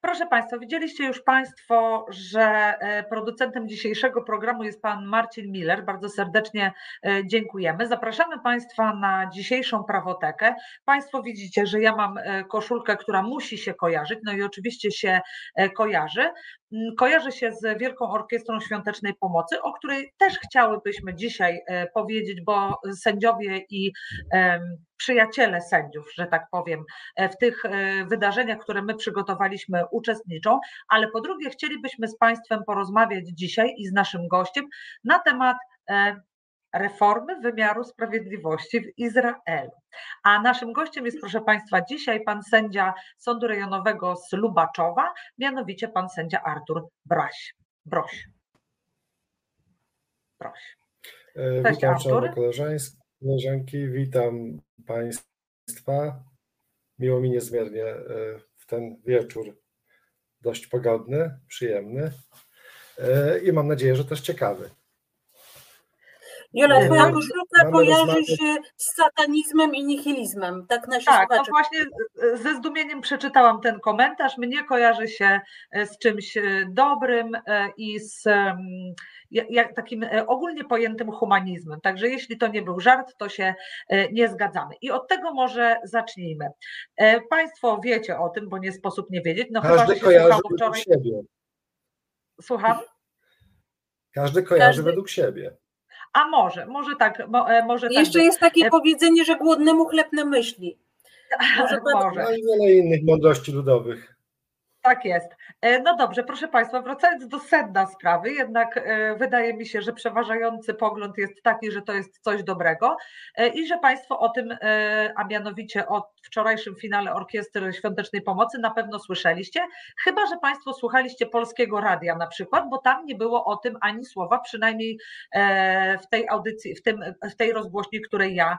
Proszę Państwa, widzieliście już Państwo, że e, producentem dzisiejszego programu jest Pan Marcin Miller. Bardzo serdecznie e, dziękujemy. Zapraszamy Państwa na dzisiejszą prawotekę. Państwo widzicie, że ja mam e, koszulkę, która musi się kojarzyć, no i oczywiście się kojarzy. Mm, kojarzy się z Wielką Orkiestrą Świątecznej Pomocy, o której też chciałybyśmy dzisiaj powiedzieć, bo sędziowie i przyjaciele sędziów, że tak powiem, w tych wydarzeniach, które my przygotowaliśmy, uczestniczą, ale po drugie chcielibyśmy z Państwem porozmawiać dzisiaj i z naszym gościem na temat e, reformy wymiaru sprawiedliwości w Izraelu. A naszym gościem jest, proszę Państwa, dzisiaj pan sędzia Sądu Rejonowego z Lubaczowa, mianowicie pan sędzia Artur Braś. Broś. Broś. E, Cześć, witam Artur. Koleżanki, witam Państwa. Miło mi niezmiernie e, w ten wieczór dość pogodny, przyjemny e, i mam nadzieję, że też ciekawy. Jola, twoja koszulka kojarzy się z satanizmem i nihilizmem, tak nasi Tak, no właśnie ze zdumieniem przeczytałam ten komentarz. Mnie kojarzy się e, z czymś dobrym i z takim ogólnie pojętym humanizmem. Także jeśli to nie był żart, to się nie zgadzamy. I od tego może zacznijmy. Państwo wiecie o tym, bo nie sposób nie wiedzieć. No Każdy chyba, kojarzy według wczoraj... siebie. Słucham? Każdy kojarzy Każdy... według siebie. A może, może tak. E, może tak Jeszcze tak jest takie e... powiedzenie, że głodnemu chleb na myśli. Może, może. No i wiele innych mądrości ludowych. Tak jest. E, no dobrze, proszę Państwa, wracając do sedna sprawy, jednak e, wydaje mi się, że przeważający pogląd jest taki, że to jest coś dobrego e, i że Państwo o tym, a mianowicie o wczorajszym finale Orkiestry Świątecznej Pomocy na pewno słyszeliście, chyba że Państwo słuchaliście polskiego radia na przykład, bo tam nie było o tym ani słowa, przynajmniej w tej audycji, w, tym, w tej rozgłośni, której ja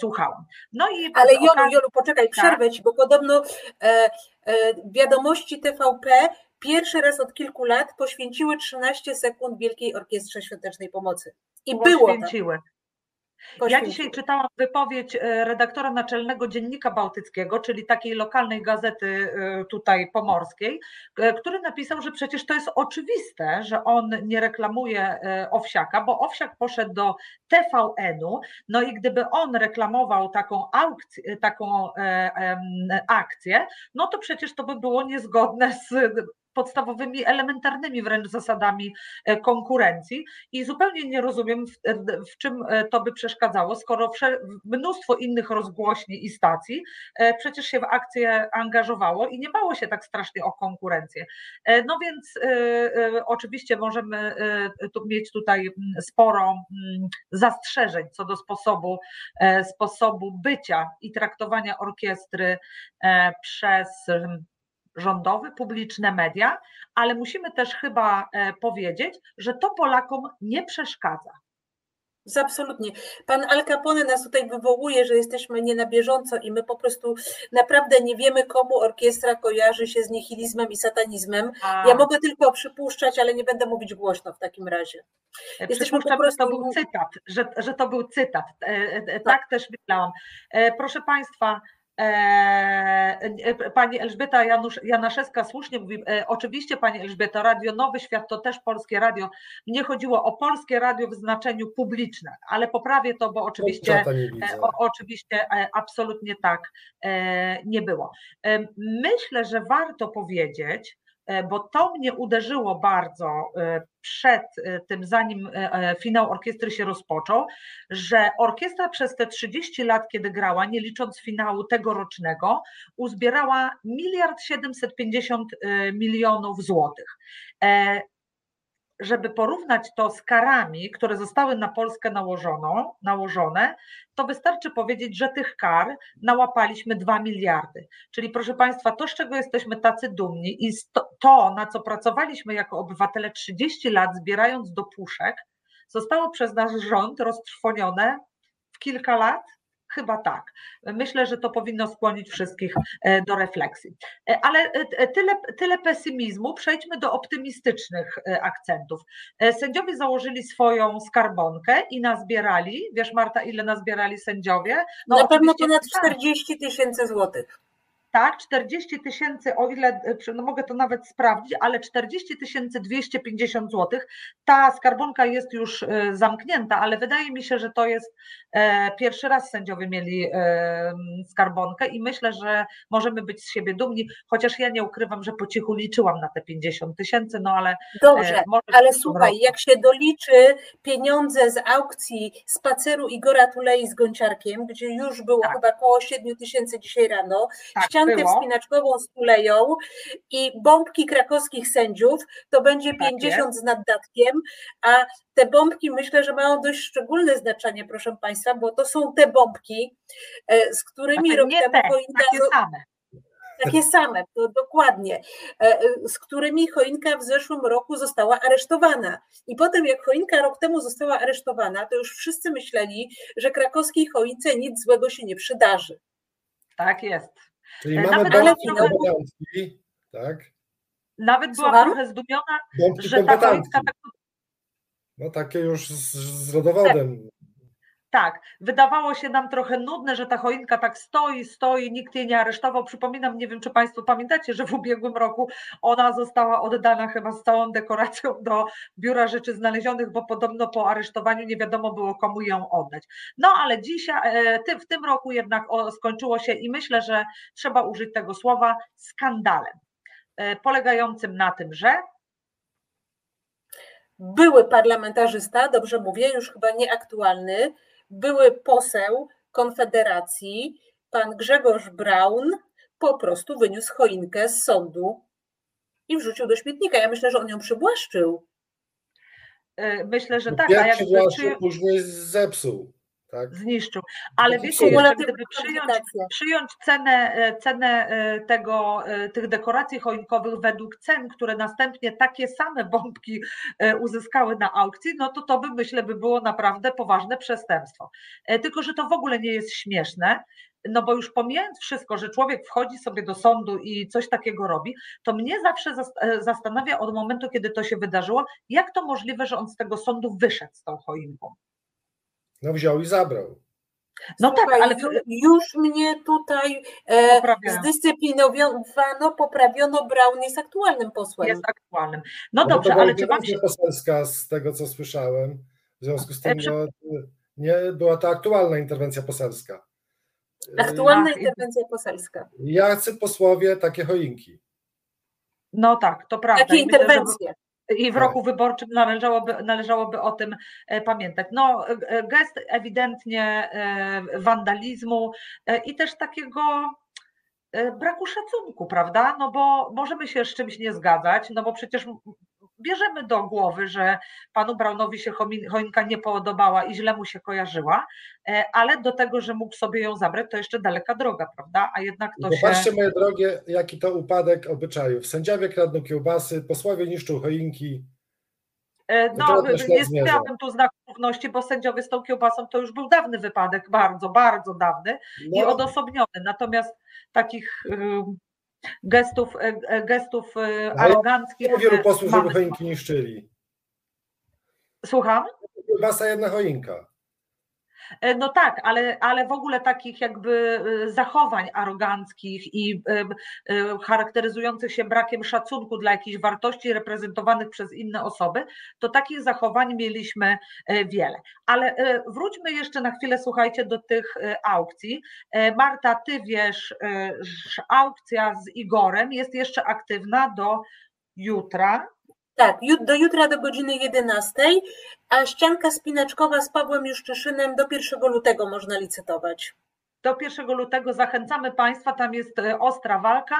słuchałam. No i Ale Jolu, okazji... Jolu, poczekaj, tak. przerwę Ci, bo podobno wiadomości TVP pierwszy raz od kilku lat poświęciły 13 sekund Wielkiej Orkiestrze Świątecznej Pomocy. I było. Poświęciły. Ja dzisiaj czytałam wypowiedź e, redaktora naczelnego Dziennika Bałtyckiego, czyli takiej lokalnej gazety e, tutaj pomorskiej, e, który napisał, że przecież to jest oczywiste, że on nie reklamuje Owsiaka, bo Owsiak poszedł do TVN-u, no i gdyby on reklamował taką, aukcję, taką akcję, no to przecież to by było niezgodne z podstawowymi, elementarnymi wręcz zasadami e, konkurencji i zupełnie nie rozumiem, w, e, w czym e, to by przeszkadzało, skoro mnóstwo innych rozgłośni i stacji przecież się w akcję angażowało i nie bało się tak strasznie o konkurencję. No więc oczywiście możemy tu mieć tutaj sporo zastrzeżeń co do sposobu, sposobu bycia i traktowania orkiestry przez rządowy, publiczne media, ale musimy też chyba e, powiedzieć, że to Polakom nie przeszkadza. Absolutnie. Pan Al Capone nas tutaj wywołuje, że jesteśmy nie na bieżąco i my po prostu naprawdę nie wiemy, komu orkiestra kojarzy się z nihilizmem i satanizmem. A. Ja mogę tylko przypuszczać, ale nie będę mówić głośno w takim razie. E, jesteśmy po prostu... to był cytat, że, że to był cytat. Tak, tak też myślałam. Proszę Państwa, pani Elżbieta Janusz, Janaszewska słusznie mówi, e, oczywiście Pani Elżbieta, Radio Nowy Świat to też polskie radio. Mnie chodziło o polskie radio w znaczeniu publiczne, ale poprawię to, bo oczywiście, e, o, oczywiście absolutnie tak nie było. Myślę, że warto powiedzieć, E, bo to mnie uderzyło bardzo e, przed e, tym, zanim finał orkiestry się rozpoczął, że orkiestra przez te 30 lat, kiedy grała, nie licząc finału tegorocznego, uzbierała miliard 750 milionów złotych żeby porównać to z karami, które zostały na Polskę nałożono, nałożone, to wystarczy powiedzieć, że tych kar nałapaliśmy 2 miliardy. Czyli proszę Państwa, to z czego jesteśmy tacy dumni i to, na co pracowaliśmy jako obywatele 30 lat, zbierając do puszek, zostało przez nasz rząd roztrwonione w kilka lat Chyba tak. Myślę, że to powinno skłonić wszystkich e, do refleksji. E, ale e, tyle, tyle pesymizmu, przejdźmy do optymistycznych akcentów. Sędziowie założyli swoją skarbonkę i nazbierali, wiesz Marta, ile nazbierali sędziowie? No, Na pewno ponad 40 tysięcy złotych. Tak, 40 tysięcy, o ile, no mogę to nawet sprawdzić, ale 40 tysięcy 250 zł. Ta skarbonka jest już zamknięta, ale wydaje mi się, że to jest pierwszy raz sędziowie mieli skarbonkę i myślę, że możemy być z siebie dumni, chociaż ja nie ukrywam, że po cichu liczyłam na te 50 tysięcy, no ale. Dobrze, ale słuchaj, jak się doliczy pieniądze z aukcji spaceru Igora Tulei z Gąciarkiem, gdzie już było tak. chyba około 7 tysięcy dzisiaj rano, tak, ściankę było. wspinaczkową z Tuleją i bombki krakowskich sędziów, to będzie tak 50 jest. z naddatkiem, a te bombki myślę, że mają dość szczególne znaczenie, proszę Państwa, bo to są te bombki, e, z którymi rok temu te, Takie same takie same, to dokładnie, e, e, z którymi choinka w zeszłym roku została aresztowana. I potem, jak choinka rok temu została aresztowana, to już wszyscy myśleli, że krakowskiej choince nic złego się nie przydarzy. Tak jest. Czyli e, mamy nawet, trochę, tak? Nawet była Słucham? trochę zdumiona, bombki że ta choinka tak... No takie już z, z rodowodem. Tak, wydawało się nam trochę nudne, że ta choinka tak stoi, stoi, nikt jej nie aresztował. Przypominam, nie wiem, czy Państwo pamiętacie, że w ubiegłym roku ona została oddana chyba z całą dekoracją do Biura Rzeczy Znalezionych, bo podobno po aresztowaniu nie wiadomo było, komu ją oddać. No ale dzisiaj, e, w tym roku jednak skończyło się i myślę, że trzeba użyć tego słowa skandalem, e, polegającym na tym, że były parlamentarzysta, dobrze mówię, już chyba nieaktualny, były poseł Konfederacji, pan Grzegorz Braun, po prostu wyniósł choinkę z sądu i wrzucił do śmietnika. Ja myślę, że on ją przybłaszczył. E, myślę, że no tak. A jak przybłaszczył, później zepsuł. Tak? Zniszczył. Ale wiecie, jeszcze gdyby przyjąć, przyjąć cenę, e, cenę e, tego, tych dekoracji choinkowych według cen, które następnie takie same bombki uzyskały na aukcji, no to to by myślę by było naprawdę poważne przestępstwo. Tylko, że to w ogóle nie jest śmieszne, no bo już pomijając wszystko, że człowiek wchodzi sobie do sądu i coś takiego robi, to mnie zawsze e, zastanawia od momentu, kiedy to się wydarzyło, jak to możliwe, że on z tego sądu wyszedł z tą choinką. No wziął i zabrał. No tak, ale już mnie tutaj e, zdyscyplinowano, poprawiono, Brown jest aktualnym posłem. Jest aktualnym. No, no dobrze, ale czy mam się... poselska z tego, co słyszałem, w związku z tym, e, no, nie była to aktualna interwencja poselska. Aktualna interwencja poselska. Jacy posłowie takie choinki? No tak, to prawda. Takie interwencje. I w roku wyborczym należałoby, należałoby o tym e, pamiętać. No, e, gest ewidentnie e, wandalizmu i też takiego braku szacunku, prawda? No bo możemy się z czymś nie zgadzać, no bo przecież bierzemy do głowy, że panu Braunowi się choinka nie podobała i źle mu się kojarzyła, e, ale do tego, że mógł sobie ją zabrać, to jeszcze daleka droga, prawda? A jednak to Popatrzcie, się... moje drogie, jaki to upadek obyczajów. Sędziowie kradną kiełbasy, posłowie niszczą choinki. E, no, nie stawiałabym tu znaku równości, bo sędziowie z tą kiełbasą to już był dawny wypadek, bardzo, bardzo dawny no. i odosobniony. Natomiast takich gestów, e, e, gestów e, aroganckich. wielu posłów, żeby choinki niszczyli. Słucham? Basa jedna choinka. E, no tak, ale, ale w ogóle takich jakby e, zachowań aroganckich i e, charakteryzujących się brakiem szacunku dla jakichś wartości reprezentowanych przez inne osoby, to takich zachowań mieliśmy wiele. Ale wróćmy jeszcze na chwilę, słuchajcie, do tych aukcji. Marta, ty wiesz, że aukcja z Igorem jest jeszcze aktywna do jutra. Tak, do jutra do godziny 11, a ścianka spinaczkowa z Pawłem Juszczyszynem do 1 lutego można licytować do 1 lutego zachęcamy Państwa, tam jest e, ostra walka.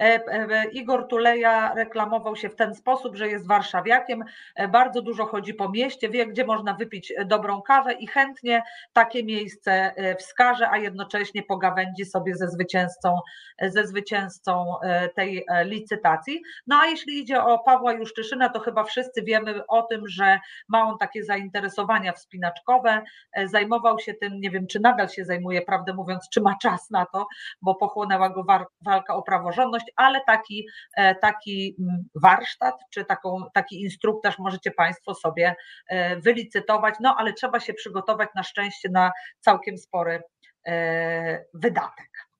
E, e, Igor Tuleja reklamował się w ten sposób, że jest warszawiakiem, bardzo dużo chodzi po mieście, wie gdzie można wypić dobrą kawę i chętnie takie miejsce wskaże, a jednocześnie pogawędzi sobie ze zwycięzcą, ze zwycięzcą tej licytacji. No a jeśli idzie o Pawła Juszczyszyna, to chyba wszyscy wiemy o tym, że ma on takie zainteresowania wspinaczkowe, zajmował się tym, nie wiem czy nadal się zajmuje, prawdę mówiąc, mówiąc, czy ma czas na to, bo pochłonęła go walka o praworządność, ale taki, e, taki mm, warsztat czy taką, taki instruktaż możecie Państwo sobie e, wylicytować, no ale trzeba się przygotować na szczęście na całkiem spory e, wydatek.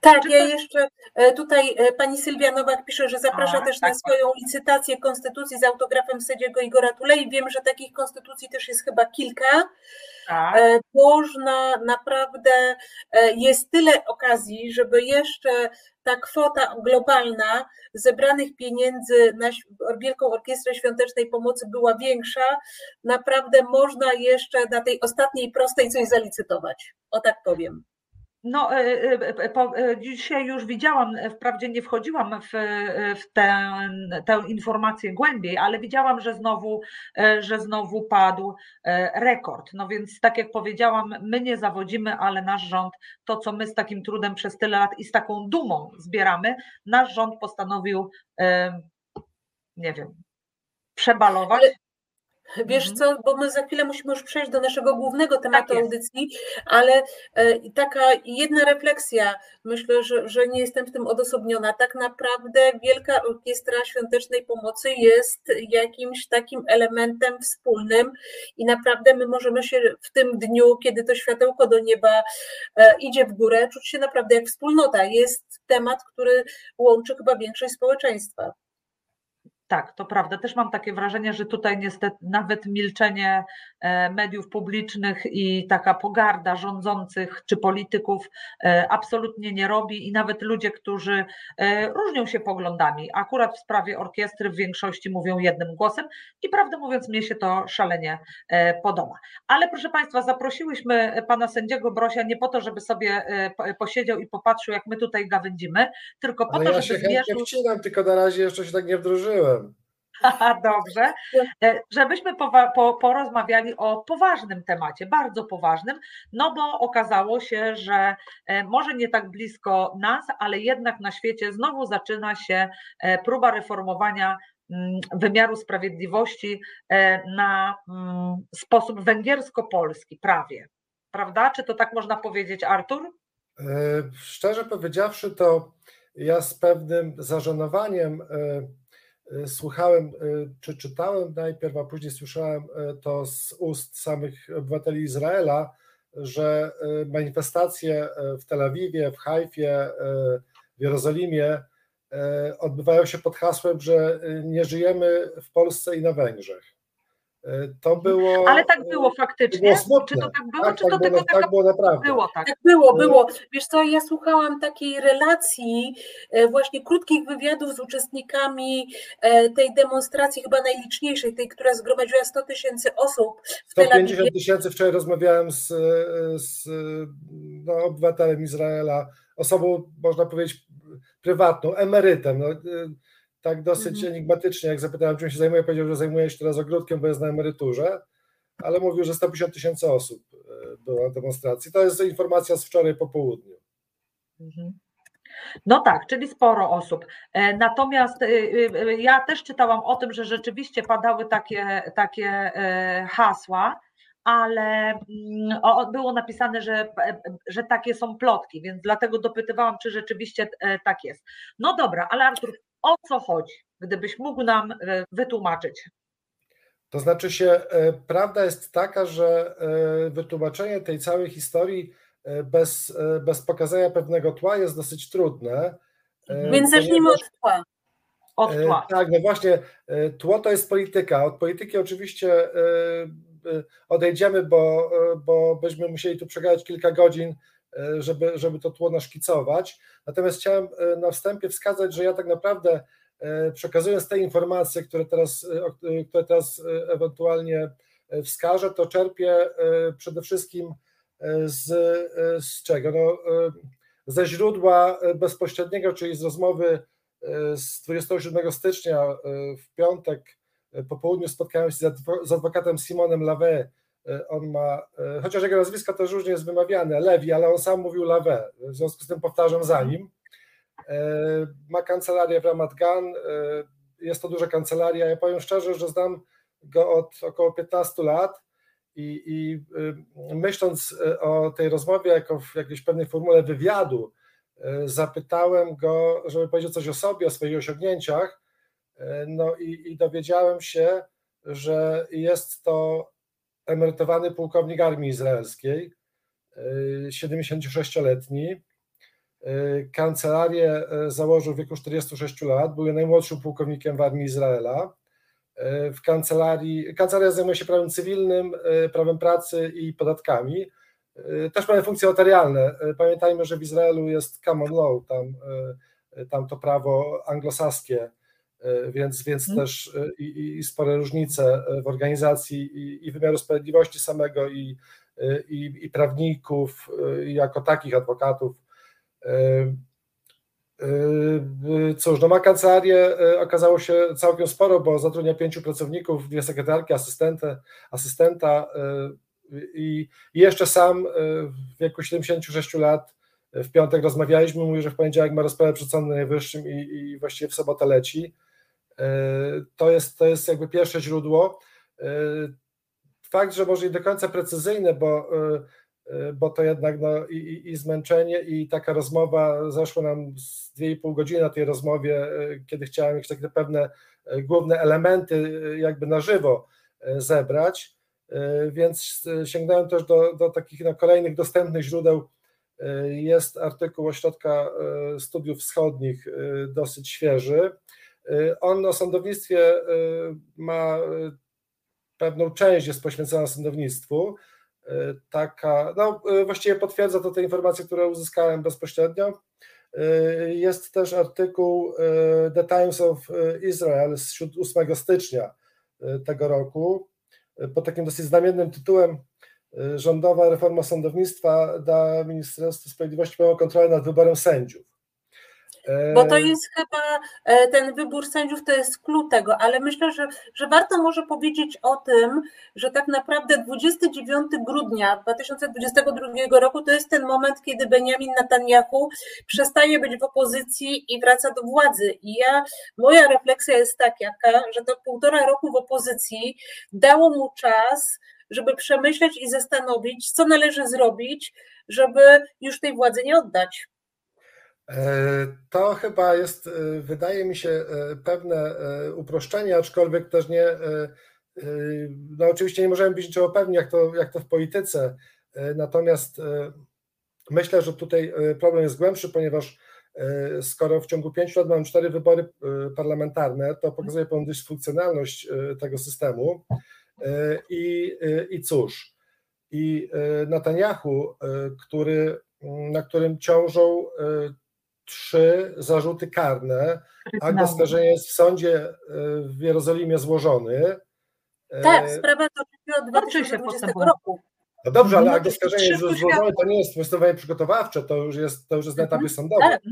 Tak, Czy ja to... jeszcze e, tutaj e, pani Sylwia Nowak pisze, że zaprasza A, też tak, na swoją licytację konstytucji z autografem Sedziego Igora Tulei. Wiem, że takich konstytucji też jest chyba kilka. Tak. E, można naprawdę, jest tyle okazji, żeby jeszcze ta kwota globalna zebranych pieniędzy na Wielką Orkiestrę Świątecznej Pomocy była większa. Naprawdę można jeszcze na tej ostatniej prostej coś zalicytować. O tak powiem. No, e, e, e, dzisiaj już widziałam, wprawdzie nie wchodziłam w, w tę, tę informację głębiej, ale widziałam, że znowu, że znowu padł rekord. No więc, tak jak powiedziałam, my nie zawodzimy, ale nasz rząd, to co my z takim trudem przez tyle lat i z taką dumą zbieramy, nasz rząd postanowił, nie wiem, przebalować. Wiesz mhm. co, bo my za chwilę musimy już przejść do naszego głównego tematu tak audycji, ale e, taka jedna refleksja, myślę, że, że nie jestem w tym odosobniona. Tak naprawdę Wielka Orkiestra Świątecznej Pomocy jest jakimś takim elementem wspólnym i naprawdę my możemy się w tym dniu, kiedy to światełko do nieba e, idzie w górę, czuć się naprawdę jak wspólnota. Jest temat, który łączy chyba większość społeczeństwa. Tak, to prawda. Też mam takie wrażenie, że tutaj niestety nawet milczenie e, mediów publicznych i taka pogarda rządzących czy polityków e, absolutnie nie robi i nawet ludzie, którzy e, różnią się poglądami, akurat w sprawie orkiestry w większości mówią jednym głosem i prawdę mówiąc mnie się to szalenie podoba. Ale proszę Państwa, zaprosiłyśmy pana sędziego Brosia nie po to, żeby sobie posiedział i popatrzył, jak my tutaj gawędzimy, tylko po Ale to, ja żeby się zmierzył... wcinam, tylko na razie jeszcze się tak nie wdrożyłem. Dobrze. E, żebyśmy po, porozmawiali o poważnym temacie, bardzo poważnym, no bo okazało się, że e, może nie tak blisko nas, ale jednak na świecie znowu zaczyna się e, próba reformowania mm, wymiaru sprawiedliwości na mm, sposób węgiersko-polski, prawie. Prawda? Czy to tak można powiedzieć, Artur? Szczerze powiedziawszy, to ja z pewnym zażenowaniem słuchałem, e, czy czytałem najpierw, a później słyszałem e, to z ust samych obywateli Izraela, że manifestacje w Tel Awiwie, w Hajfie, w Jerozolimie odbywają się pod hasłem, że nie żyjemy w Polsce i na Węgrzech. To było. Ale tak było faktycznie. Było czy to tak było, tak, czy to tak tylko było, taka... tak było naprawdę. Było tak. tak było, było. Wiesz co, ja słuchałam takiej relacji, e, właśnie krótkich wywiadów z uczestnikami e, tej demonstracji, chyba najliczniejszej, tej, która zgromadziła 100 tysięcy osób. W 150 tysięcy. Wczoraj rozmawiałem z, z no, obywatelem Izraela, osobą, można powiedzieć, prywatną, emerytem. No, tak dosyć mhm. enigmatycznie, jak zapytałem, czym się zajmuje, powiedział, że zajmuje się teraz ogródkiem, bo jest na emeryturze, ale mówił, że 150 tysięcy osób e, było na demonstracji. To jest informacja z wczoraj po południu. Mhm. No tak, czyli sporo osób. E, natomiast e, ja też czytałam o tym, że rzeczywiście padały takie, takie hasła, ale mm, było napisane, że, że takie są plotki, więc dlatego dopytywałam, czy rzeczywiście tak jest. No dobra, ale Artur, o co chodzi, gdybyś mógł nam e, wytłumaczyć? To znaczy się, e, prawda jest taka, że e, wytłumaczenie tej całej historii bez, bez pokazania pewnego tła jest dosyć trudne. Więc zacznijmy od tła. Od tła. Tak, no właśnie, tło to jest polityka. Od polityki oczywiście odejdziemy, bo, bo byśmy musieli tu przegadać kilka godzin żeby, żeby to tło naszkicować. Natomiast chciałem e, na wstępie wskazać, że ja tak naprawdę e, przekazując te informacje, które teraz, które teraz ewentualnie wskażę, to czerpię przede wszystkim z, z czego? No, ze źródła bezpośredniego, czyli z rozmowy z 27 stycznia w piątek po południu spotkałem się z adwokatem Simonem Lavé, E, on ma, e, chociaż jego nazwisko też różnie jest wymawiane, Lewi, ale on sam mówił Lawe, w związku z tym powtarzam za nim. E, ma kancelarię w Ramat Gan, jest to duża kancelaria. Ja powiem szczerze, że znam go od około 15 lat i, i myśląc o tej rozmowie jako w jakiejś pewnej formule wywiadu, zapytałem go, żeby powiedział coś o sobie, o swoich osiągnięciach. No i, i dowiedziałem się, że jest to emerytowany pułkownik armii izraelskiej, 76-letni, Kancelarię założył w wieku 46 lat, był najmłodszym pułkownikiem w armii Izraela. W kancelarii, kancelaria zajmuje się prawem cywilnym, prawem pracy i podatkami. Też mamy funkcje notarialne. Pamiętajmy, że w Izraelu jest common law, tam, tam to prawo anglosaskie więc, więc hmm. też e, i, i, spore różnice w organizacji i, i wymiaru sprawiedliwości samego, i, e, i, i prawników, i jako takich adwokatów. Cóż, no ma kancelarię, okazało się całkiem sporo, bo zatrudnia pięciu pracowników, dwie sekretarki, asystentę, asystenta i, i jeszcze sam w wieku 76 lat w piątek rozmawialiśmy, mówi, że w poniedziałek ma rozprawę przed Sądem Najwyższym i, i właściwie w sobotę leci. E, to jest, to jest jakby pierwsze źródło. E, fakt, że może nie do końca precyzyjne, bo, e, bo to jednak no, i, i zmęczenie, i taka rozmowa, zeszło nam z 2,5 godziny na tej rozmowie, kiedy chciałem jakieś takie pewne główne elementy jakby na żywo zebrać, więc sięgnąłem też do, do takich no, kolejnych dostępnych źródeł. Jest artykuł Ośrodka Studiów Wschodnich, dosyć świeży, on o sądownictwie y, ma y, pewną część, jest poświęcona sądownictwu. Taka, no właściwie potwierdza to te informacje, które uzyskałem bezpośrednio. Jest też artykuł The Times of Israel z 8 stycznia tego roku pod takim dosyć znamiennym tytułem Rządowa reforma sądownictwa da Ministerstwu Sprawiedliwości pełną kontrolę nad wyborem sędziów. Bo to jest chyba e, ten wybór sędziów, to jest klucz tego, ale myślę, że, że warto może powiedzieć o tym, że tak naprawdę 29 grudnia 2022 roku to jest ten moment, kiedy Benjamin Netanyahu przestaje być w opozycji i wraca do władzy. I ja, moja refleksja jest taka, że to półtora roku w opozycji dało mu czas, żeby przemyśleć i zastanowić, co należy zrobić, żeby już tej władzy nie oddać. E, to chyba jest, e, wydaje mi się, e, pewne uproszczenie, aczkolwiek też nie, no oczywiście nie możemy być niczego pewni, jak to, jak to w polityce, natomiast myślę, że tutaj problem jest głębszy, ponieważ skoro w ciągu pięciu lat mamy cztery wybory parlamentarne, to pokazuje pewną dysfunkcjonalność tego systemu. I, i cóż, i Netanyahu, który, na którym ciążą trzy zarzuty karne. Akt oskarżenia jest w sądzie e, w Jerozolimie złożony. E, tak, sprawa toczy od 2020 roku. No dobrze, ale akt oskarżenia jest złożony, to nie jest postępowanie przygotowawcze, to już jest, to już jest na etapie mhm. sądowym. Tak.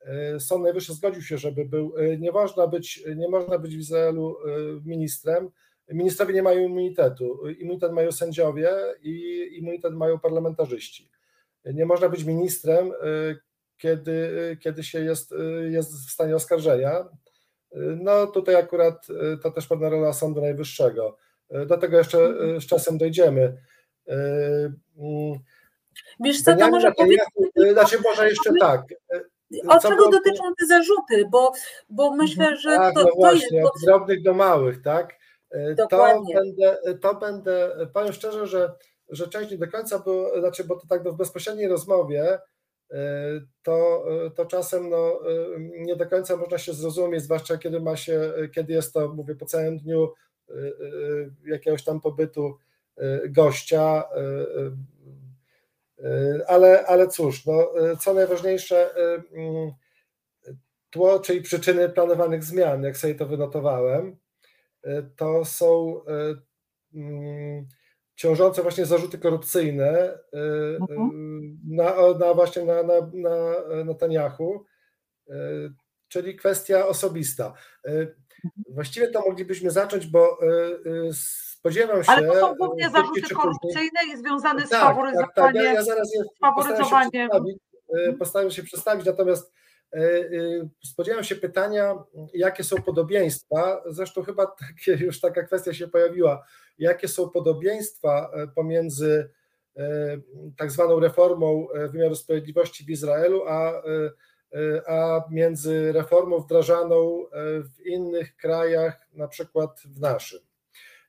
E, Sąd Najwyższy zgodził się, żeby był. Nie można być, nie można być w Izraelu ministrem. Ministrowie nie mają immunitetu. Immunitet mają sędziowie i immunitet mają parlamentarzyści. Nie można być ministrem, kiedy, kiedy się jest, jest w stanie oskarżenia. No tutaj akurat to też pewna rola Sądu Najwyższego. Do tego jeszcze z czasem dojdziemy. Wiesz co, to może powiedzieć... Znaczy może jeszcze tak. O czego było... dotyczą te zarzuty? Bo, bo myślę, że tak, to, no właśnie, to jest... Od drobnych do małych, tak? Dokładnie. To będę, to będę, powiem szczerze, że, że część nie do końca, bo, znaczy, bo to tak w bezpośredniej rozmowie to, to czasem no, nie do końca można się zrozumieć, zwłaszcza kiedy ma się, kiedy jest to, mówię, po całym dniu y, y, jakiegoś tam pobytu y, gościa, ale, ale cóż, no, co najważniejsze, tło, czyli przyczyny planowanych zmian, jak sobie to wynotowałem, to są mm, ciążące właśnie zarzuty korupcyjne y, mhm. Y, na, na właśnie na, na, na Netanyahu, y, czyli kwestia osobista. Właściwie to moglibyśmy zacząć, bo spodziewam się... Ale to są głównie zarzuty korupcyjne i związane z tak, faworyzowaniem. Tak, tak. Ja, ja zaraz je. Postaram się, postaram się przedstawić, natomiast spodziewam się pytania, jakie są podobieństwa, zresztą chyba takie, już taka kwestia się pojawiła, jakie są podobieństwa e, pomiędzy e, tak zwaną reformą e, wymiaru sprawiedliwości w Izraelu, a, a między reformą wdrażaną w innych krajach, na przykład w naszym.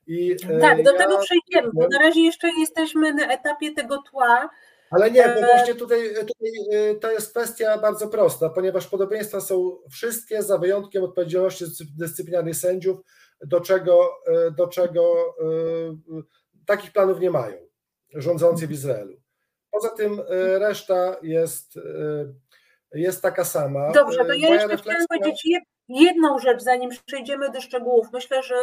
I tak, do ja, tego przejdziemy, bo na razie jeszcze jesteśmy na etapie tego tła, Ale nie, bo właśnie tutaj, tutaj to jest kwestia bardzo prosta, ponieważ podobieństwa są wszystkie za wyjątkiem odpowiedzialności dyscyplinarnej sędziów, do czego, do czego takich planów nie mają rządzący w Izraelu. Poza tym reszta jest, jest taka sama. Dobrze, to ja jeszcze chciałam powiedzieć jedną rzecz, zanim przejdziemy do szczegółów. Myślę, że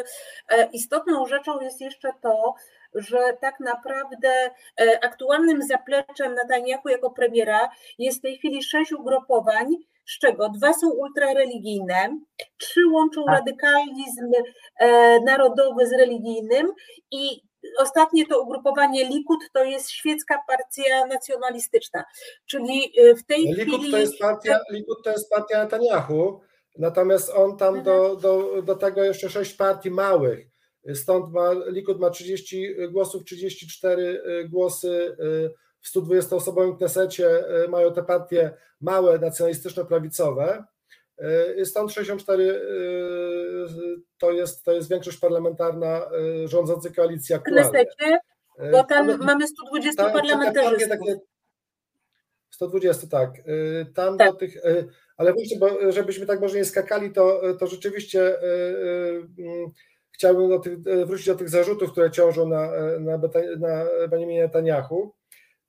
istotną rzeczą jest jeszcze to, że tak naprawdę e, aktualnym zapleczem Netanyahu jako premiera jest w tej chwili sześć ugrupowań, z czego dwa są ultrareligijne, trzy łączą tak. radykalizm e, narodowy z religijnym i ostatnie to ugrupowanie Likud to jest świecka partia nacjonalistyczna, czyli e, w tej Likud chwili... To jest partia, Likud to jest partia Netanyahu, natomiast on tam mhm. do, do, do tego jeszcze sześć partii małych, Stąd ma, Likud ma 30 głosów, 34 y, głosy y, w 120-osobowym Knesecie y, mają te partie małe, nacjonalistyczno-prawicowe. Stąd 64 to jest, to jest większość parlamentarna rządzącej koalicji aktualnie. W Knesecie? Bo tam mamy 120 tam, parlamentarzystów. Takie, 120, tak. Tam tak. do tych, ale właśnie, bo żebyśmy tak może nie skakali, to, to rzeczywiście chciałbym do tych, e, wrócić do tych zarzutów, które ciążą na, e, na, na Benjaminie Netanyahu.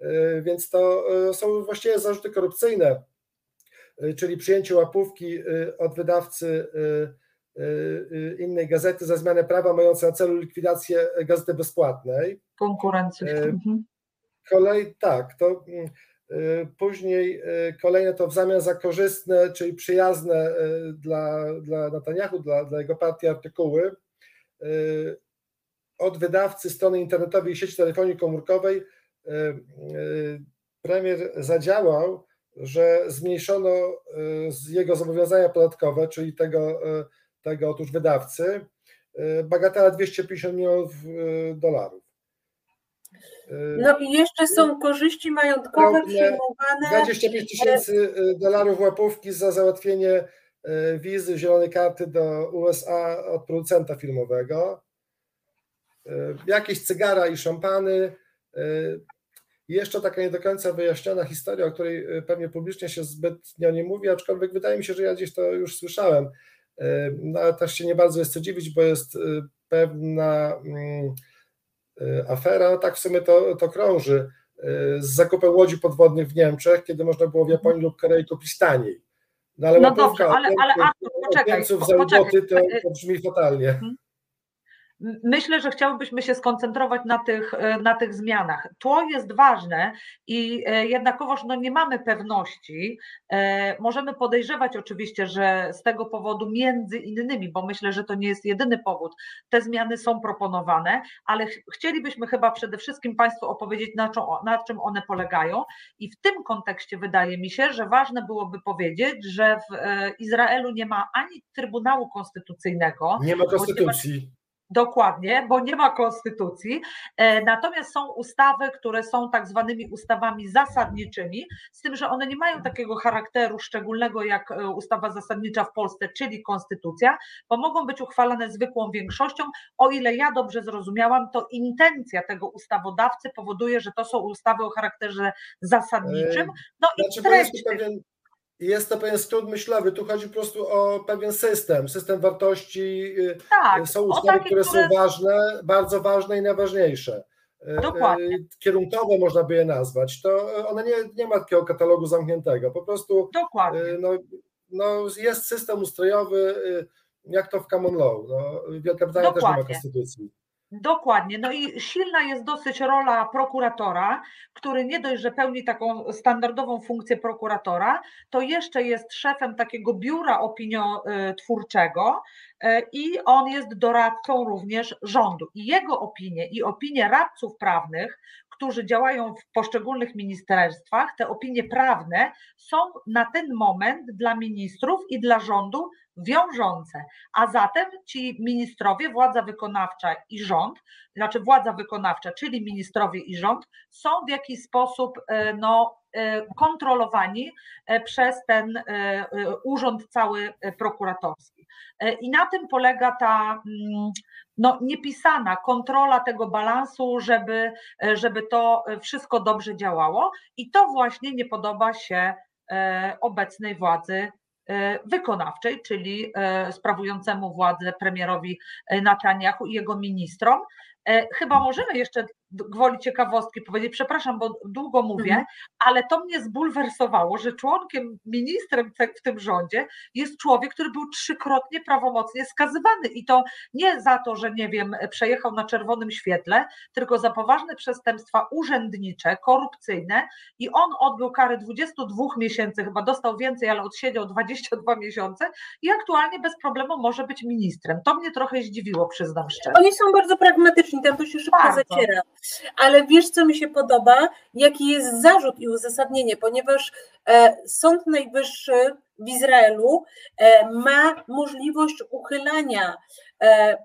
E, więc to są właściwie zarzuty korupcyjne, czyli przyjęcie łapówki od wydawcy innej gazety za zmianę prawa mające na celu likwidację gazety bezpłatnej. Konkurencji. Mhm. Kolej, tak, to mm, później kolejne to w zamian za korzystne, czyli przyjazne dla, dla Netanyahu, dla, dla jego partii artykuły, od wydawcy strony internetowej i sieci telefonii komórkowej y, y, premier zadziałał, że zmniejszono jego zobowiązania podatkowe, czyli tego, tego otóż wydawcy, bagatela 250 milionów dolarów. No i jeszcze są korzyści majątkowe przyjmowane. 25 tysięcy dolarów łapówki za załatwienie wizy zielonej karty do USA od producenta filmowego, e, jakieś cygara i szampany. E, jeszcze taka nie do końca wyjaśniona historia, o której pewnie publicznie się zbytnio nie mówi, aczkolwiek wydaje mi się, że ja gdzieś to już słyszałem. No, ale też się nie bardzo jest co dziwić, bo jest pewna mm, afera, tak w sumie to, to krąży, z zakupem łodzi podwodnych w Niemczech, kiedy można było w Japonii lub Korei kupić taniej. No, ale no dobrze, ale, ale Artur, poczekaj. poczekaj. To, to brzmi fatalnie. Mhm. Myślę, że chciałbyśmy się skoncentrować na tych, e, na tych zmianach. To jest ważne i e, jednakowoż no nie mamy pewności. E, możemy podejrzewać oczywiście, że z tego powodu między innymi, bo myślę, że to nie jest jedyny powód, te zmiany są proponowane, ale chcielibyśmy chyba przede wszystkim Państwu opowiedzieć, na czym, na czym one polegają. I w tym kontekście wydaje mi się, że ważne byłoby powiedzieć, że w Izraelu nie ma ani Trybunału Konstytucyjnego. Nie ma konstytucji. Dokładnie, bo nie ma konstytucji. E, natomiast są ustawy, które są tak zwanymi ustawami zasadniczymi, z tym, że one nie mają takiego charakteru szczególnego jak e, ustawa zasadnicza w Polsce, czyli konstytucja, bo mogą być uchwalane zwykłą większością. O ile ja dobrze zrozumiałam, to intencja tego ustawodawcy powoduje, że to są ustawy o charakterze zasadniczym. No znaczy, i treść. Pewien jest to pewien skrót myślowy. Tu chodzi po prostu o pewien system, system wartości. Y, tak, są ustawy, takie, które, które są ważne, bardzo ważne i najważniejsze. Y, Dokładnie. Kierunkowe można by je nazwać. To one nie, nie ma takiego katalogu zamkniętego. Po prostu Dokładnie. No, no, jest system ustrojowy, jak to w common law. No, Wielka Brytania Dokładnie. też nie ma konstytucji. Dokładnie. No i silna jest dosyć rola prokuratora, który nie dość, że pełni taką standardową funkcję prokuratora, to jeszcze jest szefem takiego biura opiniotwórczego e, i on jest doradcą również rządu. I jego opinie i opinie radców prawnych, którzy działają w poszczególnych ministerstwach, te opinie prawne są na ten moment dla ministrów i dla rządu wiążące. A zatem ci ministrowie, władza wykonawcza i rząd, znaczy władza wykonawcza, czyli ministrowie i rząd, są w jakiś sposób e, no, e, kontrolowani e, przez ten urząd cały prokuratorski. I na tym polega ta mm, no, niepisana kontrola tego balansu, żeby, żeby to wszystko dobrze działało. I to właśnie nie podoba się obecnej władzy wykonawczej, czyli sprawującemu władzę premierowi Netanyahu i jego ministrom. Chyba możemy jeszcze gwoli ciekawostki powiedzieć, przepraszam, bo długo mówię, mhm. ale to mnie zbulwersowało, że członkiem, ministrem w tym rządzie jest człowiek, który był trzykrotnie prawomocnie skazywany i to nie za to, że nie wiem, przejechał na czerwonym świetle, tylko za poważne przestępstwa urzędnicze, korupcyjne i on odbył karę 22 miesięcy, chyba dostał więcej, ale odsiedział 22 miesiące i aktualnie bez problemu może być ministrem. To mnie trochę zdziwiło, przyznam szczerze. Oni są bardzo pragmatyczni, tam to się szybko bardzo. zaciera. Ale wiesz, co mi się podoba? Jaki jest zarzut i uzasadnienie, ponieważ e, Sąd Najwyższy w Izraelu e, ma możliwość uchylania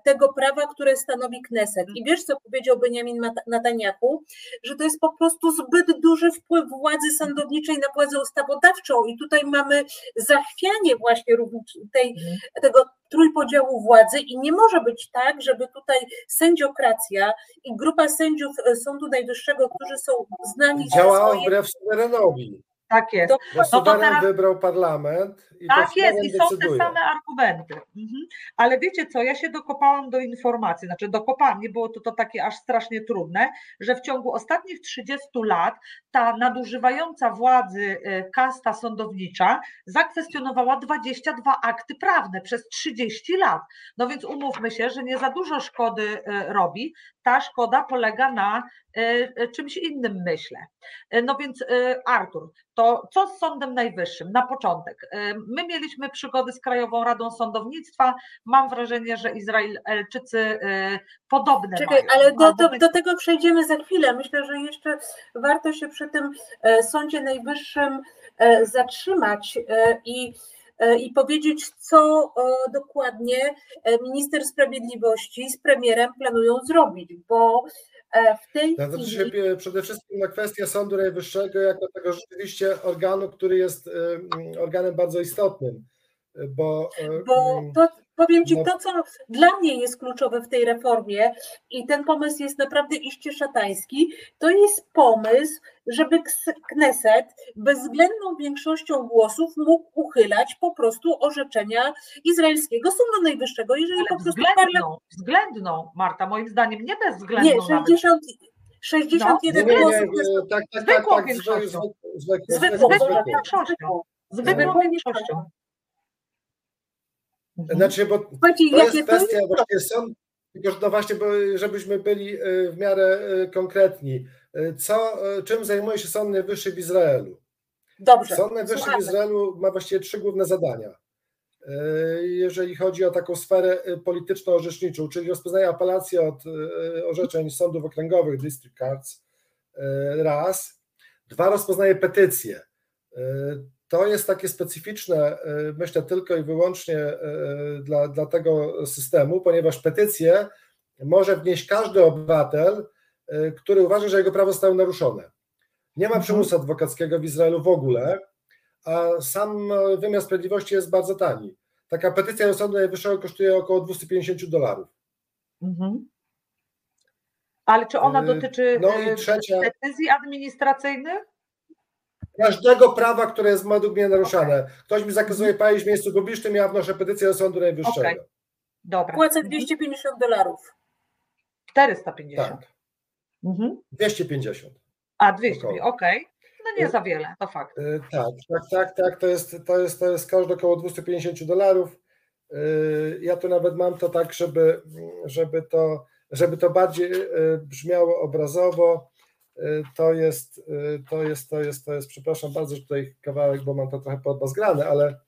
tego prawa, które stanowi Kneset. I wiesz, co powiedział Benjamin Netanyahu? Że to jest po prostu zbyt duży wpływ władzy sądowniczej na władzę ustawodawczą i tutaj mamy zachwianie właśnie tej, mhm. tego trójpodziału władzy i nie może być tak, żeby tutaj sędziokracja i grupa sędziów e, Sądu Najwyższego, którzy są znani... Działała swoje... wbrew suwerenowi. Tak jest. Bo no to teraz... wybrał parlament. I tak jest, i są decyduje. te same argumenty. Mhm. Ale wiecie co, ja się dokopałam do informacji, znaczy dokopałam, nie było to, to takie aż strasznie trudne, że w ciągu ostatnich 30 lat ta nadużywająca władzy y, kasta sądownicza zakwestionowała 22 akty prawne przez 30 lat. No więc umówmy się, że nie za dużo szkody y, robi. Ta szkoda polega na y, czymś innym, myślę. No więc Artur, to co z Sądem Najwyższym? Na początek. My mieliśmy przygody z Krajową Radą Sądownictwa. Mam wrażenie, że Izraelczycy podobne Czekaj, mają. ale do, do, do tego przejdziemy za chwilę. Myślę, że jeszcze warto się przy tym e, Sądzie Najwyższym e, zatrzymać e, i i powiedzieć, co dokładnie minister sprawiedliwości z premierem planują zrobić, bo w tej chwili... Się przede wszystkim na kwestię Sądu Najwyższego jako tego rzeczywiście organu, który jest organem bardzo istotnym, bo... Bo to, Powiem Ci, no. to co dla mnie jest kluczowe w tej reformie i ten pomysł jest naprawdę iście szatański, to jest pomysł, żeby Kneset bezwzględną większością głosów mógł uchylać po prostu orzeczenia izraelskiego Sądu Najwyższego, jeżeli Ale po prostu względną, względną, Marta, moim zdaniem nie bezwzględną. Nie, 60, 61 no, głosów. Tak, tak, tak, większością. Zwykłą większością. Zwykłą większością. Mhm. Znaczy, bo to jest kwestia, właśnie są, tylko że no właśnie, bo żebyśmy byli e, w miarę e, konkretni. E, co, czym zajmuje się Sąd Najwyższy w Izraelu? Dobrze. Sąd Najwyższy w Izraelu ma właściwie trzy główne zadania. Jeżeli chodzi o taką sferę polityczno-orzeczniczą, czyli rozpoznaje apelacje od orzeczeń sądów okręgowych, district cards, raz. Dwa, rozpoznaje petycje to jest takie specyficzne, e, myślę, tylko i wyłącznie e, dla, dla tego systemu, ponieważ petycję może wnieść każdy obywatel, e, który uważa, że jego prawo zostało naruszone. Nie ma mhm. przymusu adwokackiego w Izraelu w ogóle, a sam wymiar sprawiedliwości jest bardzo tani. Taka petycja do Sądu Najwyższego kosztuje około 250 dolarów. Mhm. Ale czy ona dotyczy no trzecia, decyzji administracyjnych? Każdego prawa, które jest według mnie naruszane. Ktoś mi zakazuje mhm. palić w miejscu publicznym, ja wnoszę petycję do Sądu Najwyższego. Okay. Dobra. Płacę 250 dolarów. 450. Tak. Mhm. 250. A, 200, okej. Okay. No nie y, za wiele, to fakt. Y, tak, tak, tak, tak. To jest, to jest, to jest każdy około 250 dolarów. Y, ja tu nawet mam to tak, żeby, żeby, to, żeby to bardziej brzmiało obrazowo. Y, to jest, y, to jest, to jest, to jest, przepraszam bardzo, że tutaj kawałek, bo mam to trochę podbazgrane, ale,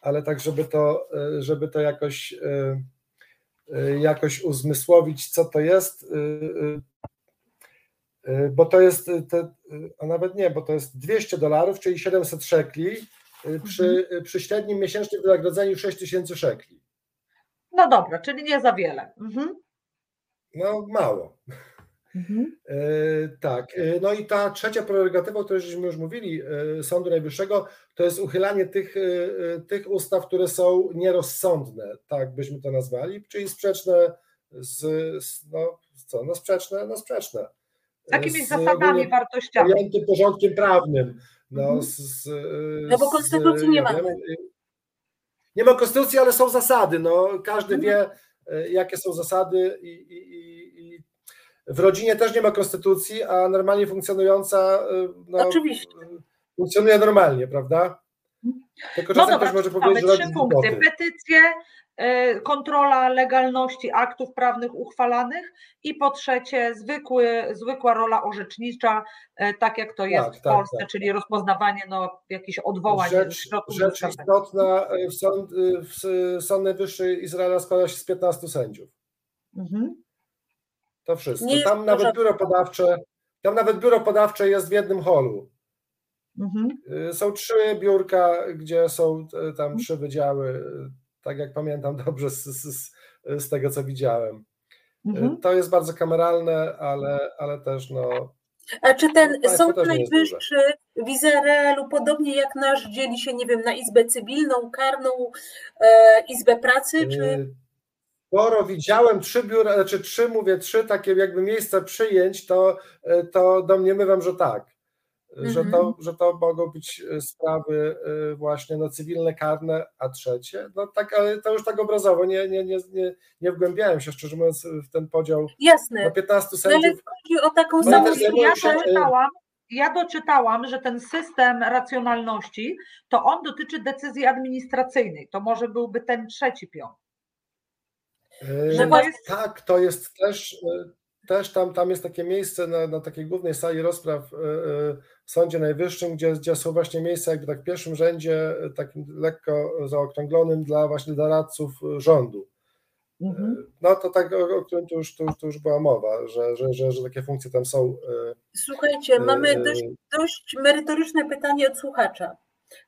ale tak, żeby to, y, żeby to jakoś, jakoś uzmysłowić, co to jest, bo to jest, te, a nawet nie, bo to jest 200 dolarów, czyli 700 szekli, przy, mhm. przy średnim miesięcznym wynagrodzeniu 6000 szekli. No dobra, czyli nie za wiele. Mhm. No mało. Mhm. E, tak, e, no i ta trzecia prerogatywa, o której żeśmy już mówili, e, Sądu Najwyższego, to jest uchylanie tych, tych ustaw, które są nierozsądne, tak byśmy to nazwali, czyli sprzeczne z, no co, no sprzeczne, no sprzeczne. Z jakimiś zasadami, wartościami. Pojętym porządkiem prawnym. No, mhm. z, z, no bo konstytucji nie ma. Nie ma konstytucji, ale są zasady. No, każdy mhm. wie, jakie są zasady i, i, i w rodzinie też nie ma konstytucji, a normalnie funkcjonująca no, Oczywiście. funkcjonuje normalnie, prawda? Tylko czasem no dobra, ktoś może powiedzieć, że trzy funkcje. Petycje, e, kontrola legalności aktów prawnych uchwalanych i po trzecie zwykły, zwykła rola orzecznicza, e, tak jak to jest tak, w tak, Polsce, tak, czyli rozpoznawanie no, jakichś odwołań. Rzecz, rzecz istotna, w Sąd, w Sąd Najwyższy Izraela składa się z 15 sędziów. Mhm. To wszystko. Nie tam nawet biuro podawcze, tam nawet biuro podawcze jest w jednym holu. Mhm. Y, są trzy biurka, gdzie są y, tam trzy wydziały, y, tak jak pamiętam dobrze z, z, z tego, co widziałem. Mhm. To jest bardzo kameralne, ale, ale też no. A czy ten Sąd Najwyższy w Izraelu, podobnie jak nasz, dzieli się, nie wiem, na Izbę Cywilną, Karną, e, Izbę Pracy, czy skoro widziałem trzy biura, znaczy trzy, mówię trzy takie jakby miejsca przyjęć, to, e, to domniemywam, że tak. Mm-hmm. Że, to, mhm. że to mogą być e, sprawy właśnie no, cywilne, karne, a trzecie, no tak, ale to już tak obrazowo, nie, nie, nie, nie, nie wgłębiałem się szczerze mówiąc w ten podział Jasne. na 15 sędziów. Ale chodzi o taką no, samą ja doczytałam, ja doczytałam, że ten system racjonalności, to on dotyczy decyzji administracyjnej, to może byłby ten trzeci pion. Że to jest... Tak, to jest też, e, też tam, tam jest takie miejsce na, na takiej głównej sali rozpraw e, w Sądzie Najwyższym, gdzie, gdzie są właśnie miejsca jakby tak w pierwszym rzędzie, takim lekko zaokrąglonym dla właśnie doradców rządu. Mhm. No to tak, o, o którym tu już, tu, tu już była mowa, że, że, że, że takie funkcje tam są. Słuchajcie, mamy dość, dość merytoryczne pytanie od słuchacza.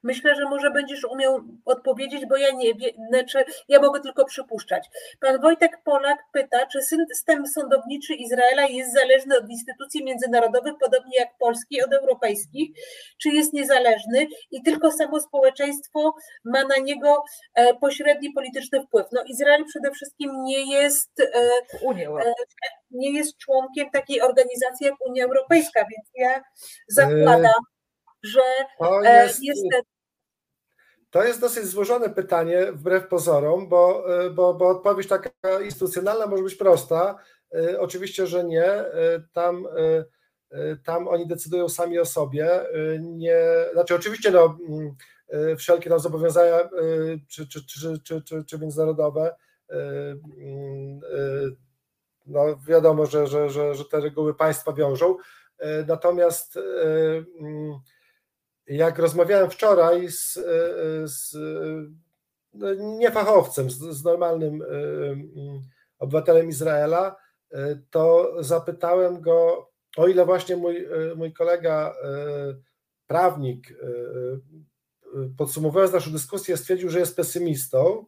Myślę, że może będziesz umiał odpowiedzieć, bo ja nie wiem, znaczy ja mogę tylko przypuszczać. Pan Wojtek Polak pyta, czy system sądowniczy Izraela jest zależny od instytucji międzynarodowych, podobnie jak polski, od europejskich, czy jest niezależny i tylko samo społeczeństwo ma na niego e, pośredni polityczny wpływ. No Izrael przede wszystkim nie jest e, e, nie jest członkiem takiej organizacji jak Unia Europejska, więc ja zakładam, że to e, jest, niestety. To jest dosyć złożone pytanie, wbrew pozorom, bo, e, bo, bo odpowiedź taka instytucjonalna może być prosta. E, oczywiście, że nie. Tam, tam oni decydują sami o sobie. Nie, znaczy, oczywiście, no, mm, wszelkie tam zobowiązania czy, czy, czy, czy, czy, czy międzynarodowe, mm, no wiadomo, że, że, że, że te reguły państwa wiążą. Natomiast mm, jak rozmawiałem wczoraj z, z no, niefachowcem, z, z normalnym e, mm, obywatelem Izraela, e, to zapytałem go, o ile właśnie mój, e, mój kolega prawnik, podsumowując naszą dyskusję, stwierdził, że jest pesymistą,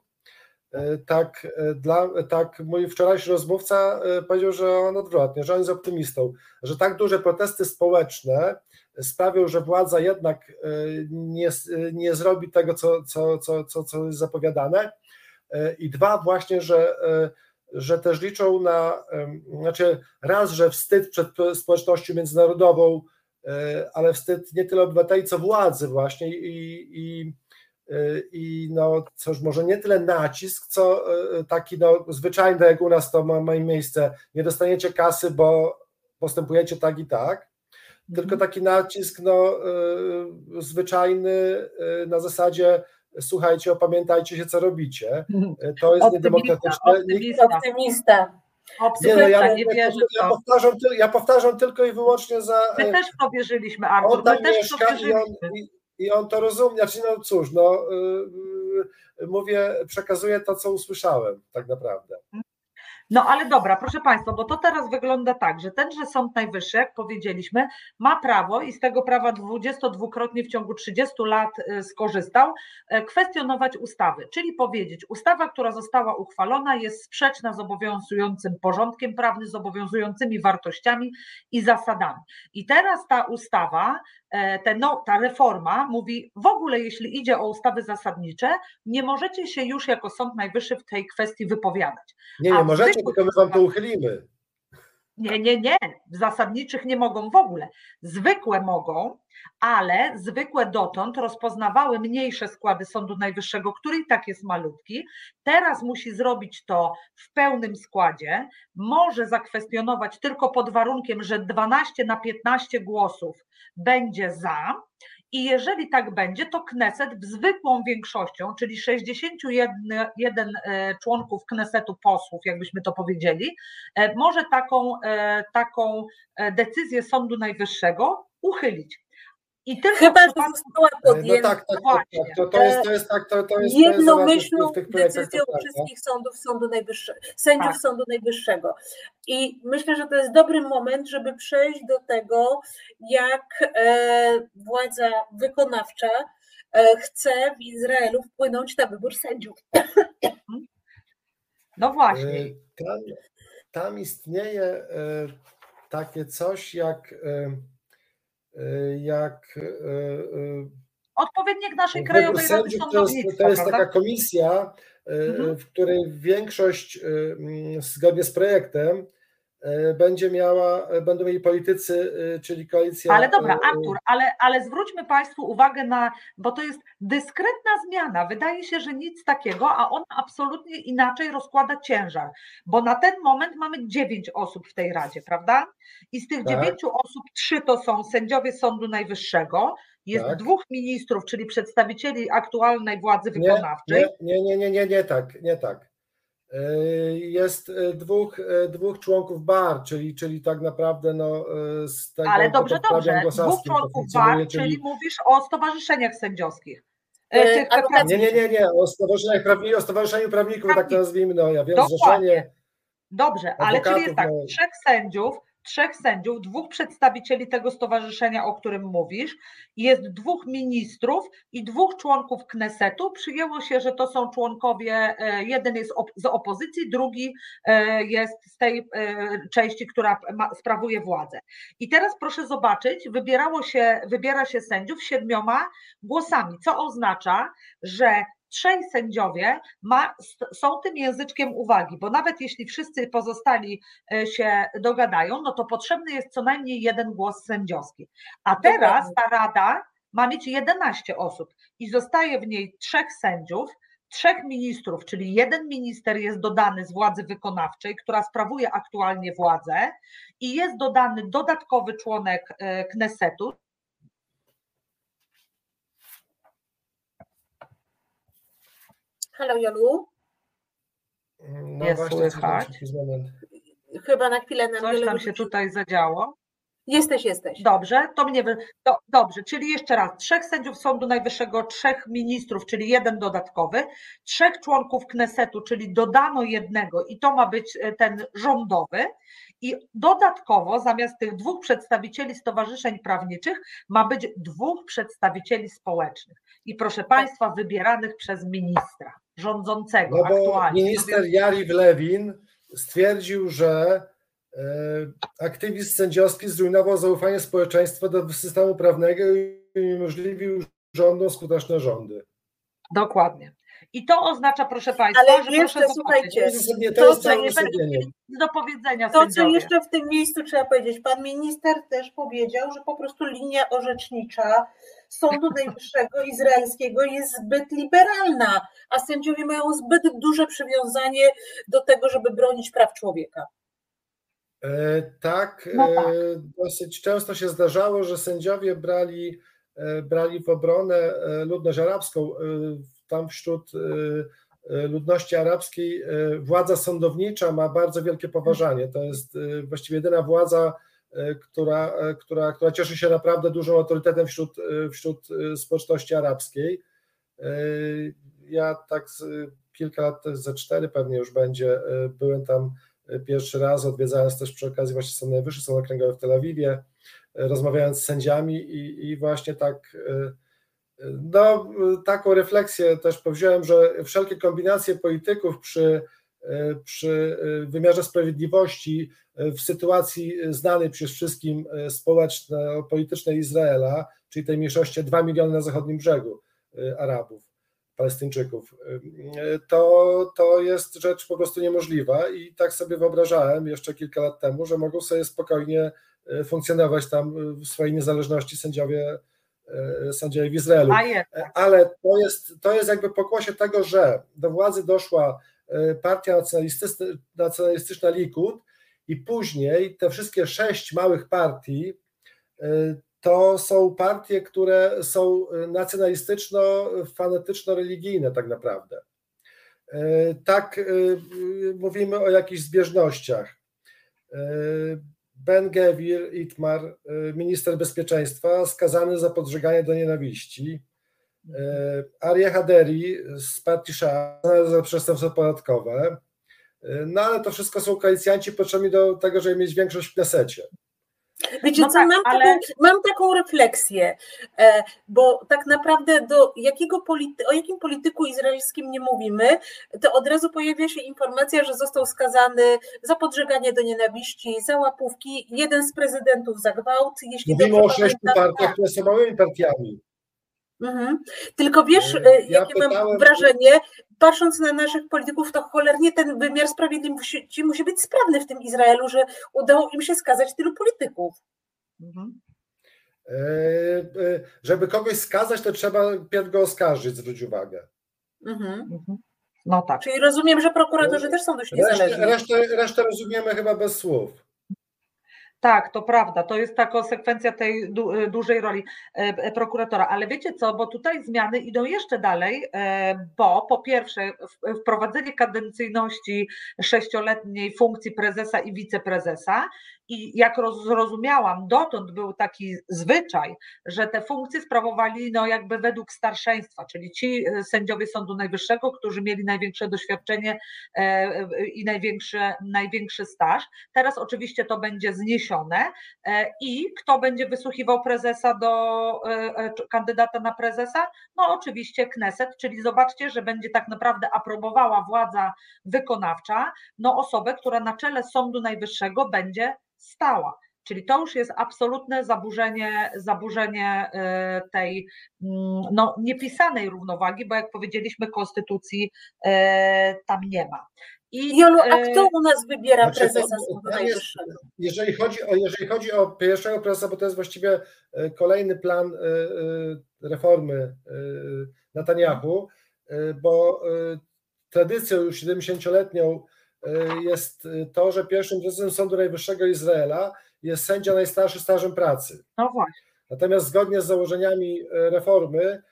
tak, dla, tak mój wczorajszy rozmówca powiedział, że on odwrotnie, że on jest optymistą, że tak duże protesty społeczne sprawią, że władza jednak e, nie, nie zrobi tego, co, co, co, co, co jest zapowiadane. E, I dwa, właśnie, że, e, że też liczą na, znaczy raz, że wstyd przed społecznością międzynarodową, ale wstyd nie tyle obywateli, co władzy właśnie i, i, i no cóż, może nie tyle nacisk, co taki no, zwyczajny, jak u nas to ma, ma miejsce, nie dostaniecie kasy, bo postępujecie tak i tak, tylko taki nacisk no, y, zwyczajny y, na zasadzie słuchajcie, opamiętajcie się, co robicie. Y, to jest niedemokratyczne. Optymista. optymista. Nie, no, ja, nie ja, ja, powtarzam, ja powtarzam tylko i wyłącznie za. My też powierzyliśmy, Artur. On tam My mieszka i on, i, i on to rozumie. Znaczy, no cóż, no, yy, mówię, przekazuję to, co usłyszałem, tak naprawdę. No ale dobra, proszę Państwa, bo to teraz wygląda tak, że tenże Sąd Najwyższy, jak powiedzieliśmy, ma prawo i z tego prawa 22-krotnie w ciągu 30 lat y, skorzystał, y, kwestionować ustawy, czyli powiedzieć, ustawa, która została uchwalona jest sprzeczna z obowiązującym porządkiem prawnym, z obowiązującymi wartościami i zasadami. I teraz ta ustawa te, no, ta reforma mówi, w ogóle jeśli idzie o ustawy zasadnicze, nie możecie się już jako Sąd Najwyższy w tej kwestii wypowiadać. Nie, nie A możecie, tylko my wam to uchylimy. Nie, nie, nie. Zasadniczych nie mogą w ogóle. Zwykłe mogą, ale zwykłe dotąd rozpoznawały mniejsze składy Sądu Najwyższego, który i tak jest malutki. Teraz musi zrobić to w pełnym składzie. Może zakwestionować tylko pod warunkiem, że 12 na 15 głosów będzie za. I jeżeli tak będzie, to Kneset w zwykłą większością, czyli 61 e, członków Knesetu posłów, jakbyśmy to powiedzieli, e, może taką, e, taką decyzję Sądu Najwyższego uchylić. I tylko Chyba, że została podjęta no tak, tak, tak, tak, to, to jest, to jest tak, to, to jest jednomyślną decyzją tak, wszystkich sądów Sądu Najwyższego, sędziów tak. Sądu Najwyższego. I myślę, że to jest dobry moment, żeby przejść do tego, jak e, władza wykonawcza e, chce w Izraelu wpłynąć na wybór sędziów. No właśnie. E, tam, tam istnieje e, takie coś jak jak e, e, odpowiednik naszej Krajowej Rady Sądownictwa. To jest, to jest taka komisja, mhm. w której większość zgodnie z projektem będzie miała, będą mieli politycy, czyli koalicja. Ale dobra, Artur, ale, ale zwróćmy Państwu uwagę na, bo to jest dyskretna zmiana. Wydaje się, że nic takiego, a ona absolutnie inaczej rozkłada ciężar, bo na ten moment mamy dziewięć osób w tej Radzie, prawda? I z tych tak. dziewięciu osób trzy to są sędziowie Sądu Najwyższego, jest tak. dwóch ministrów, czyli przedstawicieli aktualnej władzy wykonawczej. Nie, nie, nie, nie, nie, tak, nie tak. E, jest e, dwóch, e, dwóch członków BAR, czyli, czyli tak naprawdę no, z tego Ale dobrze, dobrze. Dwóch członków BAR, czyli... czyli mówisz o stowarzyszeniach sędziowskich. nie, nie, nie, nie, o stowarzyszeniach prawników, o stowarzyszeniu prawników, tak to nazwijmy, no ja wiem, Dokładnie. zrzeszenie. Dobrze, ale czyli jest tak, no... trzech sędziów, trzech sędziów, dwóch przedstawicieli tego stowarzyszenia, o którym mówisz, jest dwóch ministrów i dwóch członków Knesetu. Przyjęło się, że to są członkowie, e, jeden jest z opozycji, drugi e, jest z tej e, części, która sprawuje władzę. I teraz proszę zobaczyć, wybierało się, wybiera się sędziów siedmioma głosami, co oznacza, że trzej sędziowie ma, są tym języczkiem uwagi, bo nawet jeśli wszyscy pozostali e, się dogadają, no to potrzebny jest co najmniej jeden głos sędziowski. A teraz ta rada ma mieć 11 osób i zostaje w niej trzech sędziów, trzech ministrów, czyli jeden minister jest dodany z władzy wykonawczej, która sprawuje aktualnie władzę, i jest dodany dodatkowy członek e, Knesetu, Halo Jolu? No jest słychać. Chyba na chwilę nam Coś tam się tutaj zadziało. Jesteś, jesteś. Dobrze, to mnie. Do, dobrze, czyli jeszcze raz: trzech sędziów Sądu Najwyższego, trzech ministrów, czyli jeden dodatkowy, trzech członków Knesetu, czyli dodano jednego, i to ma być e, ten rządowy. I dodatkowo zamiast tych dwóch przedstawicieli stowarzyszeń prawniczych ma być dwóch przedstawicieli społecznych. I proszę Państwa, wybieranych przez ministra rządzącego no bo aktualnie. Minister Jariw Lewin stwierdził, że aktywizm sędziowski zrujnował zaufanie społeczeństwa do systemu prawnego i uniemożliwił rządom skuteczne rządy. Dokładnie. I to oznacza, proszę Państwa, Ale że jeszcze proszę słuchajcie, to, to, co nie do powiedzenia To, co jeszcze w tym miejscu trzeba powiedzieć, pan minister też powiedział, że po prostu linia orzecznicza Sądu Najwyższego Izraelskiego jest zbyt liberalna, a sędziowie mają zbyt duże przywiązanie do tego, żeby bronić praw człowieka. E, tak, no tak. E, dosyć często się zdarzało, że sędziowie brali, e, brali w obronę e, ludność arabską. E, tam wśród e, ludności arabskiej władza sądownicza ma bardzo wielkie poważanie. To jest właściwie jedyna władza, E, która, e, która, która cieszy się naprawdę dużym autorytetem wśród, e, wśród społeczności arabskiej. Ja tak kilka lat, ze cztery pewnie już będzie, byłem tam pierwszy raz, odwiedzając też przy okazji właśnie Sąd Najwyższy, Sąd Okręgowy w Tel Awiwie, rozmawiając z sędziami i, i właśnie tak no, taką refleksję też powziąłem, że wszelkie kombinacje polityków przy, przy wymiarze sprawiedliwości w sytuacji znanej przez wszystkim społeczno-politycznej Izraela, czyli tej mniejszości 2 miliony na zachodnim brzegu Arabów, Palestyńczyków, to, to jest rzecz po prostu niemożliwa i tak sobie wyobrażałem jeszcze kilka lat temu, że mogą sobie spokojnie funkcjonować tam w swojej niezależności sędziowie E, sędziowie w Izraelu. Ale to jest, to jest jakby pokłosie tego, że do władzy doszła partia nacjonalistyczna, nacjonalistyczna Likud i później te wszystkie sześć małych partii to są partie, które są nacjonalistyczno-fanatyczno-religijne tak naprawdę. Tak mówimy o jakichś zbieżnościach. Ben Gevir Itmar, y, minister bezpieczeństwa, skazany za podżeganie do nienawiści. Y, Aria Haderi z partii Shah za przestępstwo podatkowe. Y, no ale to wszystko są koalicjanci potrzebni do tego, żeby mieć większość w Knesecie. Wiecie no co, tak, mam, ale... taką, mam taką refleksję, e, bo tak naprawdę do jakiego polity, o jakim polityku izraelskim nie mówimy, to od razu pojawia się informacja, że został skazany za podżeganie do nienawiści, za łapówki, jeden z prezydentów za gwałt. Jeśli Mówimy o sześciu partiach, które są małymi partiami. Mhm. Tylko wiesz, e, jakie pytałem... mam wrażenie, patrząc na naszych polityków, to cholernie ten wymiar sprawiedliwości musi być sprawny w tym Izraelu, że udało im się skazać tylu polityków. Mhm. E, e, żeby kogoś skazać, to trzeba pierw go oskarżyć, zwróć uwagę. Mhm. mhm. No tak. Czyli rozumiem, że prokuratorzy też są dość niezależni. Resztę, resztę, resztę rozumiemy chyba bez słów. Tak, to prawda. To jest ta konsekwencja tej y, dużej roli e, e, prokuratora. Ale wiecie co, bo tutaj zmiany idą jeszcze dalej, e, bo po pierwsze wprowadzenie kadencyjności sześcioletniej funkcji prezesa i wiceprezesa i jak zrozumiałam, dotąd był taki zwyczaj, że te funkcje sprawowali no jakby według starszeństwa, czyli ci e, sędziowie Sądu Najwyższego, którzy mieli największe doświadczenie e, e, i największy, największy staż. Teraz oczywiście to będzie zniesione i kto będzie wysłuchiwał prezesa do kandydata na prezesa? No oczywiście Kneset, czyli zobaczcie, że będzie tak naprawdę aprobowała władza wykonawcza, no osobę, która na czele Sądu Najwyższego będzie stała. Czyli to już jest absolutne zaburzenie, zaburzenie y, tej mm, no, niepisanej równowagi, bo jak powiedzieliśmy, konstytucji y, tam nie ma. I, Jolu, a y, kto u nas wybiera znaczy, prezesa Sądu Najwyższego? Jeżeli chodzi, o, jeżeli chodzi o pierwszego prezesa, bo to jest właściwie kolejny plan reformy Netanyahu, bo tradycją już 70-letnią Y, jest y, to, że pierwszym prezesem Sądu Najwyższego Izraela jest sędzia najstarszy stażem pracy. No właśnie. Natomiast zgodnie z założeniami y, reformy,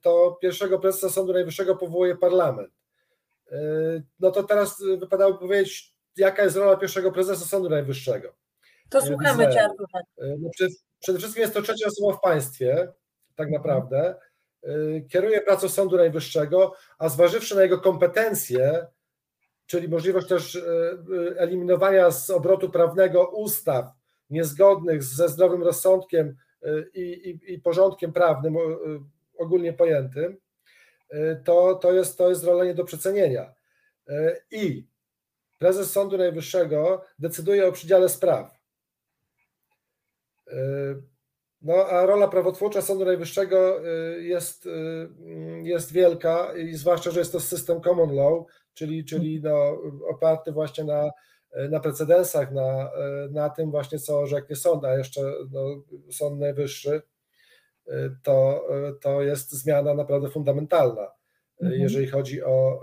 to pierwszego prezesa Sądu Najwyższego powołuje parlament. No to teraz wypadałoby powiedzieć, jaka jest rola pierwszego prezesa Sądu Najwyższego. To słuchamy Cię, no przede, przede wszystkim jest to trzecia osoba w państwie, tak naprawdę. Kieruje pracą Sądu Najwyższego, a zważywszy na jego kompetencje, czyli możliwość też e, e, eliminowania z obrotu prawnego ustaw niezgodnych ze zdrowym rozsądkiem e, i, i, i porządkiem prawnym ogólnie pojętym, to, to, jest, to jest rola nie do przecenienia. I prezes Sądu Najwyższego decyduje o przydziale spraw. No, a rola prawotwórcza Sądu Najwyższego jest, jest wielka i zwłaszcza, że jest to system common law, czyli, czyli no, oparty właśnie na, na precedensach, na, na tym właśnie, co orzeknie sąd, a jeszcze no, Sąd Najwyższy, to, to jest zmiana naprawdę fundamentalna, mhm. jeżeli chodzi o.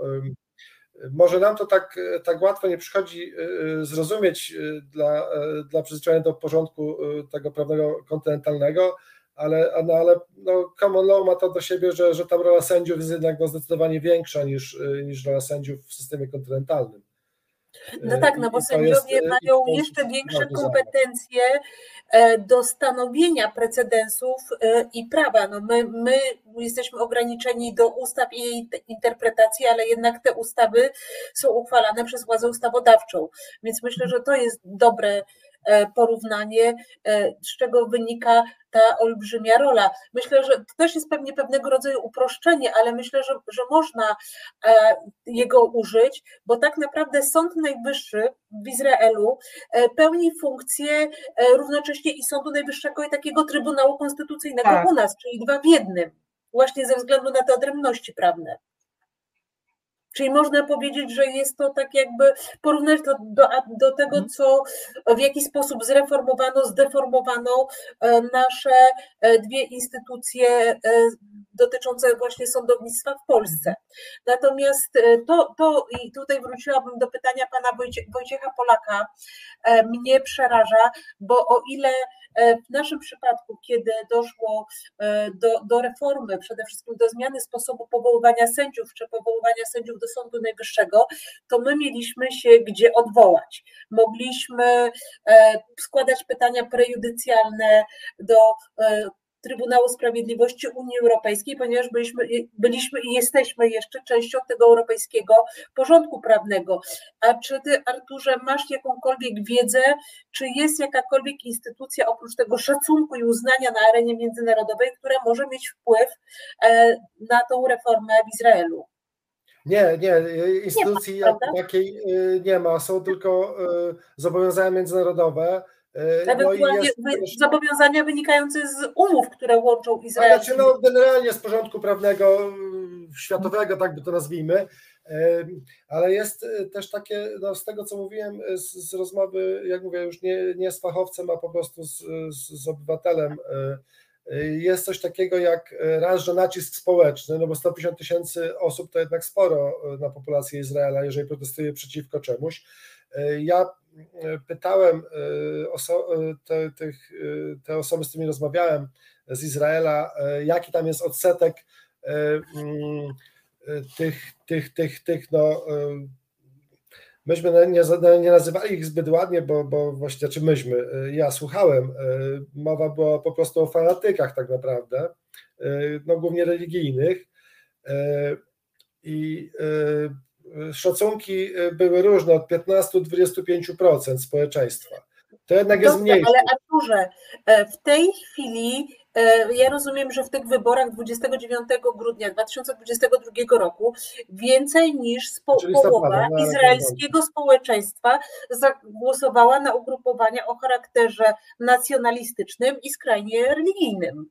Może nam to tak, tak łatwo nie przychodzi zrozumieć dla, dla przyzwyczajenia do porządku tego prawnego kontynentalnego, ale, no, ale no, common law ma to do siebie, że, że tam rola sędziów jest jednak no, zdecydowanie większa niż, niż rola sędziów w systemie kontynentalnym. No tak, no bo sędziowie jest, mają jeszcze większe kompetencje e, do stanowienia precedensów e, i prawa. No my, my jesteśmy ograniczeni do ustaw i jej interpretacji, ale jednak te ustawy są uchwalane przez władzę ustawodawczą. Więc myślę, że to jest dobre porównanie, e, z czego wynika ta olbrzymia rola. Myślę, że to też jest pewnie pewnego rodzaju uproszczenie, ale myślę, że, że można e, jego użyć, bo tak naprawdę Sąd Najwyższy w Izraelu pełni funkcję równocześnie i Sądu Najwyższego i takiego Trybunału Konstytucyjnego tak. u nas, czyli dwa w jednym, właśnie ze względu na te odrębności prawne. Czyli można powiedzieć, że jest to tak jakby porównać to do, do tego, mhm. co w jaki sposób zreformowano, zdeformowano e, nasze e, dwie instytucje e, dotyczące właśnie sądownictwa w Polsce. Natomiast to, to i tutaj wróciłabym do pytania pana Wojciecha Polaka, mnie przeraża, bo o ile w naszym przypadku, kiedy doszło do, do reformy, przede wszystkim do zmiany sposobu powoływania sędziów, czy powoływania sędziów do Sądu Najwyższego, to my mieliśmy się gdzie odwołać. Mogliśmy e, składać pytania prejudycjalne do Trybunału Sprawiedliwości Unii Europejskiej, ponieważ byliśmy, byliśmy i jesteśmy jeszcze częścią tego europejskiego porządku prawnego. A czy ty, Arturze, masz jakąkolwiek wiedzę, czy jest jakakolwiek instytucja oprócz tego szacunku i uznania na arenie międzynarodowej, która może mieć wpływ e, na tą reformę w Izraelu? Nie, nie, instytucji nie ma, takiej e, nie ma, są tylko e, zobowiązania międzynarodowe E, Ewentualnie no jest... zobowiązania wynikające z umów, które łączą Izrael. Znaczy, no, generalnie z porządku prawnego mm, światowego, tak by to nazwijmy, ale jest też takie, no, z tego co mówiłem, z, z rozmowy, jak mówię, już nie, nie z fachowcem, a po prostu z, z, z obywatelem, jest coś takiego jak raz, że nacisk społeczny, no bo 150 tysięcy osób to jednak sporo na populację Izraela, jeżeli protestuje przeciwko czemuś. Ja pytałem e, e, te, tych, e, te osoby, z którymi rozmawiałem z Izraela, jaki tam jest odsetek mm, tych, tych, tych, tych no, myśmy nie, nie nazywali ich zbyt ładnie, bo, bo właśnie, czy myśmy, ja słuchałem, mowa była po prostu o fanatykach tak naprawdę, no głównie religijnych i szacunki y, były różne, od 15 do 25% społeczeństwa. To jednak jest mniej. Ale Arturze, e, w tej chwili e, ja rozumiem, że w tych wyborach 29 grudnia 2022 roku więcej niż połowa no, izraelskiego społeczeństwa zagłosowała na ugrupowania o charakterze nacjonalistycznym i skrajnie religijnym.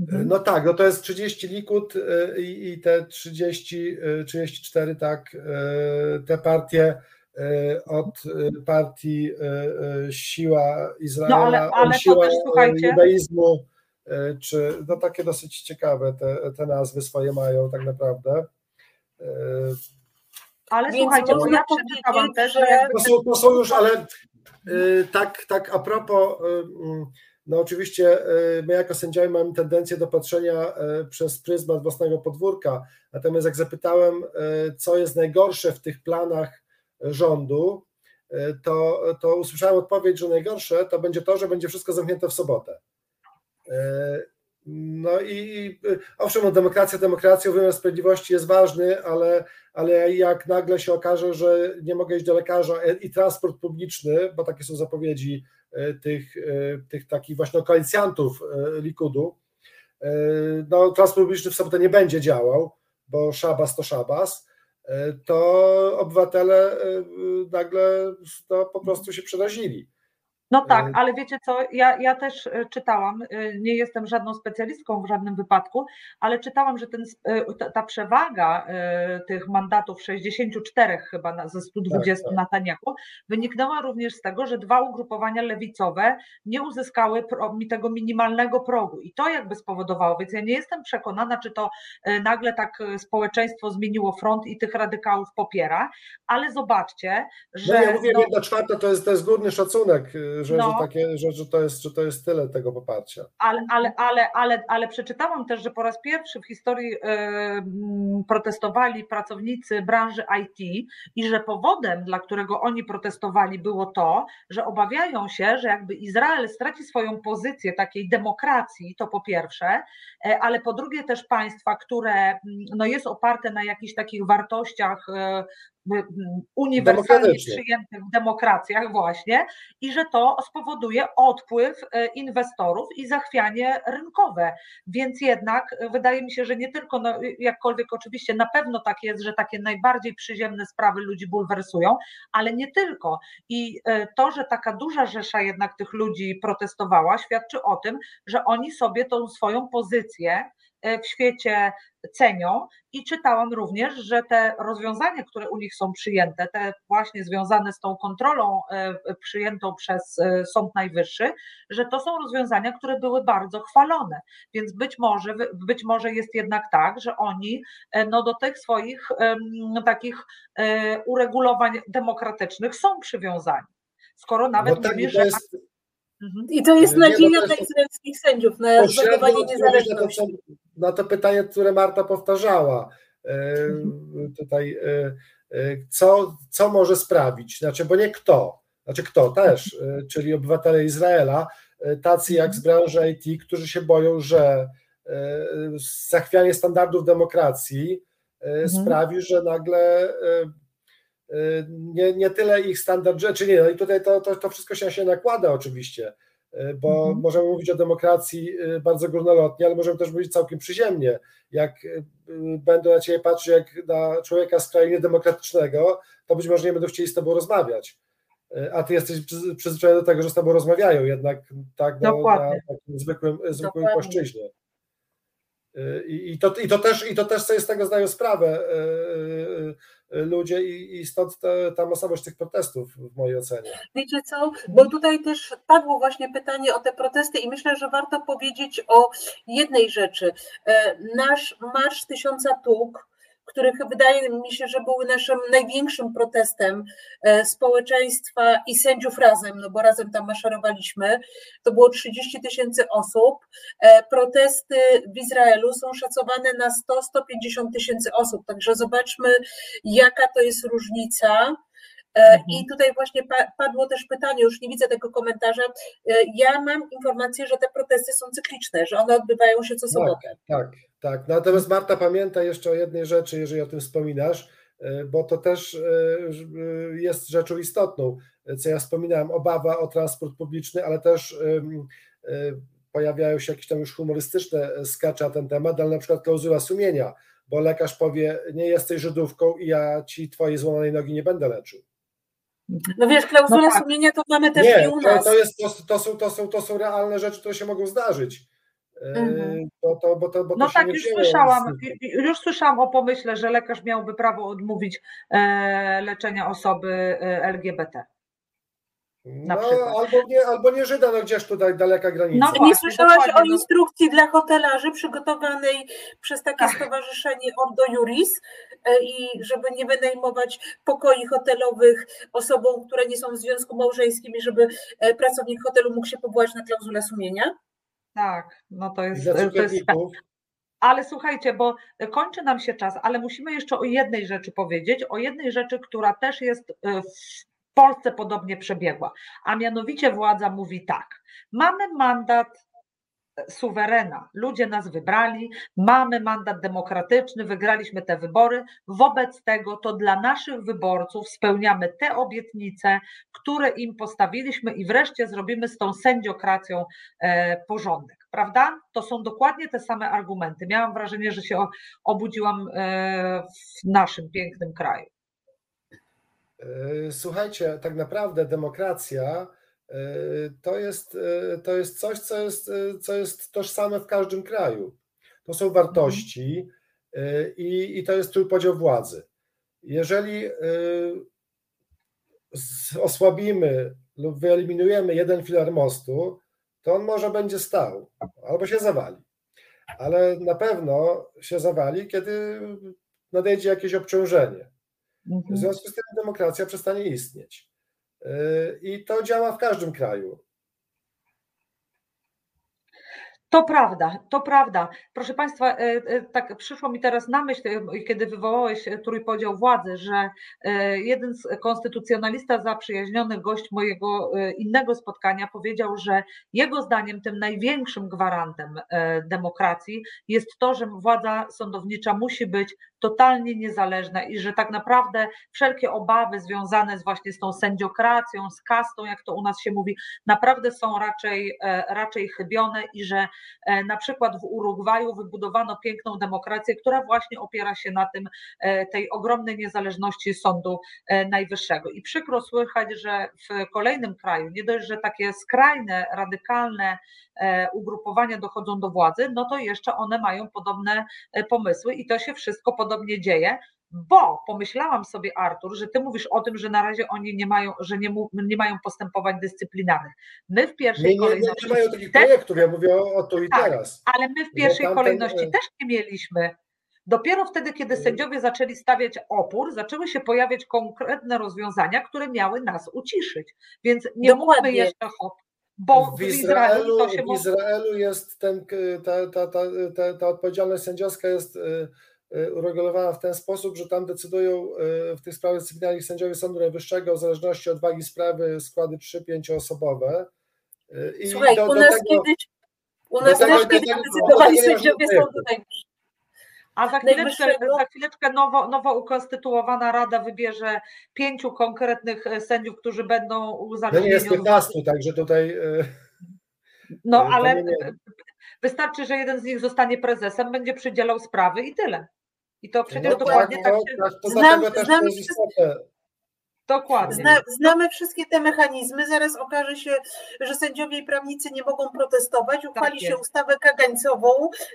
Mhm. No tak, no to jest 30 Likud y, i, i te 30, 34 y, tak, te partie od partii Siła Izraela, no ale, ale Siła też, judaizmu, czy no takie dosyć ciekawe te, te nazwy swoje mają tak naprawdę. Ale Więc słuchajcie, bo ja przeczytałam też, że... To są, to są już, ale tak, tak a propos no oczywiście e, my jako sędziowie mamy tendencję do patrzenia e, przez pryzmat własnego podwórka, natomiast jak zapytałem, e, co jest najgorsze w tych planach rządu, to, to usłyszałem odpowiedź, że najgorsze to będzie to, że będzie wszystko zamknięte w sobotę. No i owszem, no demokracja, demokracja, wymiar sprawiedliwości jest ważny, ale, ale jak nagle się okaże, że nie mogę iść do lekarza i transport publiczny, bo takie są zapowiedzi E, tych, e, tych takich właśnie koalicjantów e, Likudu, no transport publiczny w sobotę nie będzie działał, bo szabas to szabas, to obywatele nagle no, po prostu się przerazili. No tak, e, ale wiecie co, ja, ja też e, czytałam, e, nie jestem żadną specjalistką w żadnym wypadku, ale czytałam, że ten, ta przewaga tych mandatów 64 chyba ze 120 tak, tak. Taniaku wyniknęła również z tego, że dwa ugrupowania lewicowe nie uzyskały tego minimalnego progu i to jakby spowodowało, więc ja nie jestem przekonana, czy to nagle tak społeczeństwo zmieniło front i tych radykałów popiera, ale zobaczcie, że... No ja mówię, no, jedna czwarta to jest, to jest górny szacunek że, no. że, takie, że, że, to jest, że to jest tyle tego poparcia. Ale, ale, ale, ale, ale przeczytałam też, że po raz pierwszy w historii protestowali pracownicy branży IT i że powodem, dla którego oni protestowali, było to, że obawiają się, że jakby Izrael straci swoją pozycję takiej demokracji, to po pierwsze, e, ale po drugie też państwa, które no, jest oparte na jakichś takich wartościach e, uniwersalnie przyjętych w demokracjach właśnie i że to spowoduje odpływ e, inwestorów i zachwianie rynkowe. Więc jednak wydaje mi się, że nie tylko, no, jakkolwiek oczywiście na pewno tak jest, że takie najbardziej przyziemne sprawy ludzi bulwersują, ale nie tylko. I e, to, że taka duża rzesza jednak tych ludzi protestowała, świadczy o tym, że oni sobie tą swoją pozycję E, w świecie cenią i czytałam również, że te rozwiązania, które u nich są przyjęte, te właśnie związane z tą kontrolą e, przyjętą przez e, Sąd Najwyższy, że to są rozwiązania, które były bardzo chwalone. Więc być może, być może jest jednak tak, że oni no, do tych swoich takich uregulowań demokratycznych są przywiązani. Skoro nawet no tak, mówi, że. Jest... Mhm. I to jest nadzieja dla izraelskich sędziów na zachowanie niezależności na to pytanie, które Marta powtarzała. E, tutaj, e, e, co, co może sprawić? Znaczy, bo nie kto, znaczy kto też, czyli obywatele Izraela, tacy jak z branży IT, którzy się boją, że zachwianie standardów demokracji mhm. sprawi, że nagle nie, nie tyle ich standard rzeczy, nie, no i tutaj to, to, to wszystko się, się nakłada oczywiście, E, bo mhm. możemy mówić o demokracji e, bardzo górnolotnie, ale możemy też mówić całkiem przyziemnie. Jak będą na ciebie patrzeć jak na człowieka z kraju niedemokratycznego, to być może nie będą chcieli z tobą rozmawiać. A ty jesteś przyzwyczajony do tego, że z tobą rozmawiają, jednak tak na, na takim zwykłym, zwykłym płaszczyźnie. I, i, to, i, to też, I to też sobie z tego zdają sprawę ludzie i, i stąd te, ta masowość tych protestów w mojej ocenie. Wiecie co, bo tutaj też padło właśnie pytanie o te protesty i myślę, że warto powiedzieć o jednej rzeczy. E, nasz Marsz Tysiąca Tuk których wydaje mi się, że były naszym największym protestem e, społeczeństwa i sędziów razem, no bo razem tam maszerowaliśmy. To było 30 tysięcy osób. E, protesty w Izraelu są szacowane na 100-150 tysięcy osób, także zobaczmy, jaka to jest różnica. E, mhm. I tutaj właśnie padło też pytanie, już nie widzę tego komentarza. Ja mam informację, że te protesty są cykliczne, że one odbywają się co sobotę. Tak, tak. Tak, natomiast Marta pamięta jeszcze o jednej rzeczy, jeżeli o tym wspominasz, e, bo to też e, e, jest rzeczą istotną, co ja wspominałem, obawa o transport publiczny, ale też pojawiają się jakieś tam już humorystyczne skacze na ten temat, ale na przykład klauzula sumienia, bo lekarz powie, nie jesteś Żydówką i ja ci twojej złamanej nogi nie będę leczył. No wiesz, klauzula no tak. sumienia to mamy też nie, i u nas. To, to, jest, to, to, są, to, są, to są realne rzeczy, które się mogą zdarzyć. Mhm. Bo to, bo to, bo no tak, już słyszałam, już słyszałam o pomyśle, że lekarz miałby prawo odmówić e, leczenia osoby e, LGBT. No, albo nie, albo nie Żyda, no gdzieś tutaj daleka granica. No, nie słyszałaś o no. instrukcji dla hotelarzy przygotowanej przez takie Ach. stowarzyszenie Ordo Juris i żeby nie wynajmować pokoi hotelowych osobom, które nie są w związku małżeńskim i żeby pracownik hotelu mógł się powołać na klauzulę sumienia? Tak, no to jest. To jest ale słuchajcie, bo kończy nam się czas, ale musimy jeszcze o jednej rzeczy powiedzieć, o jednej rzeczy, która też jest e, w Polsce podobnie przebiegła, a mianowicie władza mówi tak: mamy mandat suwerena. Ludzie nas wybrali, mamy mandat demokratyczny, wygraliśmy te wybory. Wobec tego to dla naszych wyborców spełniamy te obietnice, które im postawiliśmy i wreszcie zrobimy z tą sędziokracją e, porządek. Prawda? To są dokładnie te same argumenty. Miałam wrażenie, że się obudziłam e, w naszym pięknym kraju. E, słuchajcie, tak naprawdę demokracja to jest, to jest coś, co jest, co jest tożsame w każdym kraju. To są wartości i, i to jest trójpodział władzy. Jeżeli osłabimy lub wyeliminujemy jeden filar mostu, to on może będzie stał albo się zawali. Ale na pewno się zawali, kiedy nadejdzie jakieś obciążenie. W mhm. związku z tym demokracja przestanie istnieć. I to działa w każdym kraju. To prawda, to prawda. Proszę Państwa, e, e, tak przyszło mi teraz na myśl, e, kiedy wywołałeś trójpodział władzy, że jeden z konstytucjonalista zaprzyjaźniony gość mojego innego spotkania powiedział, że jego zdaniem tym największym gwarantem demokracji jest to, że władza sądownicza musi być totalnie niezależna i że tak naprawdę wszelkie obawy związane z właśnie z tą sędziokracją, z kastą, jak to u nas się mówi, naprawdę są raczej, raczej chybione i że na przykład w Urugwaju wybudowano piękną demokrację, która właśnie opiera się na tym, e, tej ogromnej niezależności Sądu e, Najwyższego. I przykro słychać, że w kolejnym kraju, nie dość, że takie skrajne, radykalne ugrupowania dochodzą do władzy, no to jeszcze one mają podobne pomysły i to się wszystko podobnie dzieje bo pomyślałam sobie, Artur, że ty mówisz o tym, że na razie oni nie mają, że nie, nie mają postępowań dyscyplinarnych. My w pierwszej nie, nie, kolejności. Nie, nie mają takich też, projektów, ja mówię o, o tu i tak, teraz. Ale my w pierwszej tamten... kolejności też nie mieliśmy. Dopiero wtedy, kiedy mhm. sędziowie zaczęli stawiać opór, zaczęły się pojawiać konkretne rozwiązania, które miały nas uciszyć. Więc nie Dokładnie. mówmy jeszcze hop. Bo w Izraelu, w Izraelu, w Izraelu jest ten, ta, ta, ta, ta, ta odpowiedzialność sędziowska jest Y, uregulowana w ten sposób, że tam decydują y, w tych sprawach dyscyplinarnych sędziowie Sądu Najwyższego w zależności od wagi sprawy składy 3-5 osobowe. Y, I Słuchaj, do, u nas tego, kiedyś, u nas też kiedyś decydowali sędziowie Sądu Najwyższego. A za chwileczkę, za chwileczkę nowo, nowo ukonstytuowana rada wybierze pięciu konkretnych sędziów, którzy będą uzależnieni. No nie jest 15, także tutaj. No ale wystarczy, że jeden z nich zostanie prezesem, będzie przydzielał sprawy i tyle. I to przecież no dokładnie tak, tak się... Tak, to Znam, znamy, wszystkie, dokładnie. Zna, znamy wszystkie te mechanizmy, zaraz okaże się, że sędziowie i prawnicy nie mogą protestować, uchwali tak się ustawę kagańcową,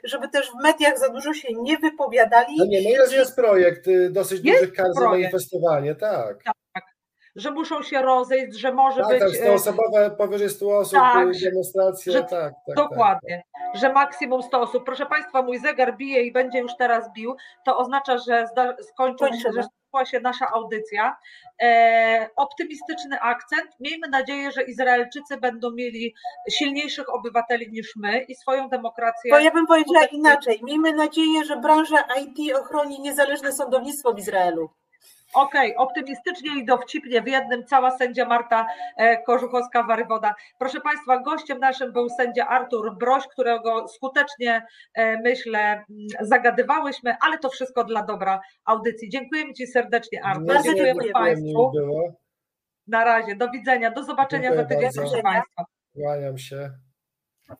żeby też w mediach za dużo się nie wypowiadali. No nie, no jest, jest projekt y, dosyć jest dużych kar za manifestowanie, tak. tak że muszą się rozejść, że może tak, być. Tak, 100 osobowe, powyżej 100 osób, tak, demonstracje. Że, tak, tak, tak, dokładnie, tak. że maksimum 100 osób. Proszę Państwa, mój zegar bije i będzie już teraz bił. To oznacza, że skończyła się, że się nasza audycja. E, optymistyczny akcent. Miejmy nadzieję, że Izraelczycy będą mieli silniejszych obywateli niż my i swoją demokrację. Bo ja bym powiedziała inaczej. Miejmy nadzieję, że branża IT ochroni niezależne sądownictwo w Izraelu. Okej, okay, optymistycznie i dowcipnie w jednym cała sędzia Marta e, Korzuchowska-Warywoda. Proszę Państwa, gościem naszym był sędzia Artur Broś, którego skutecznie, e, myślę, mm, zagadywałyśmy, ale to wszystko dla dobra audycji. Dziękujemy Ci serdecznie, Artur. Bardzo dziękujemy Państwu. Na razie, do widzenia, do zobaczenia Dziękuję za tydzień, proszę Państwa. Kłaniam się.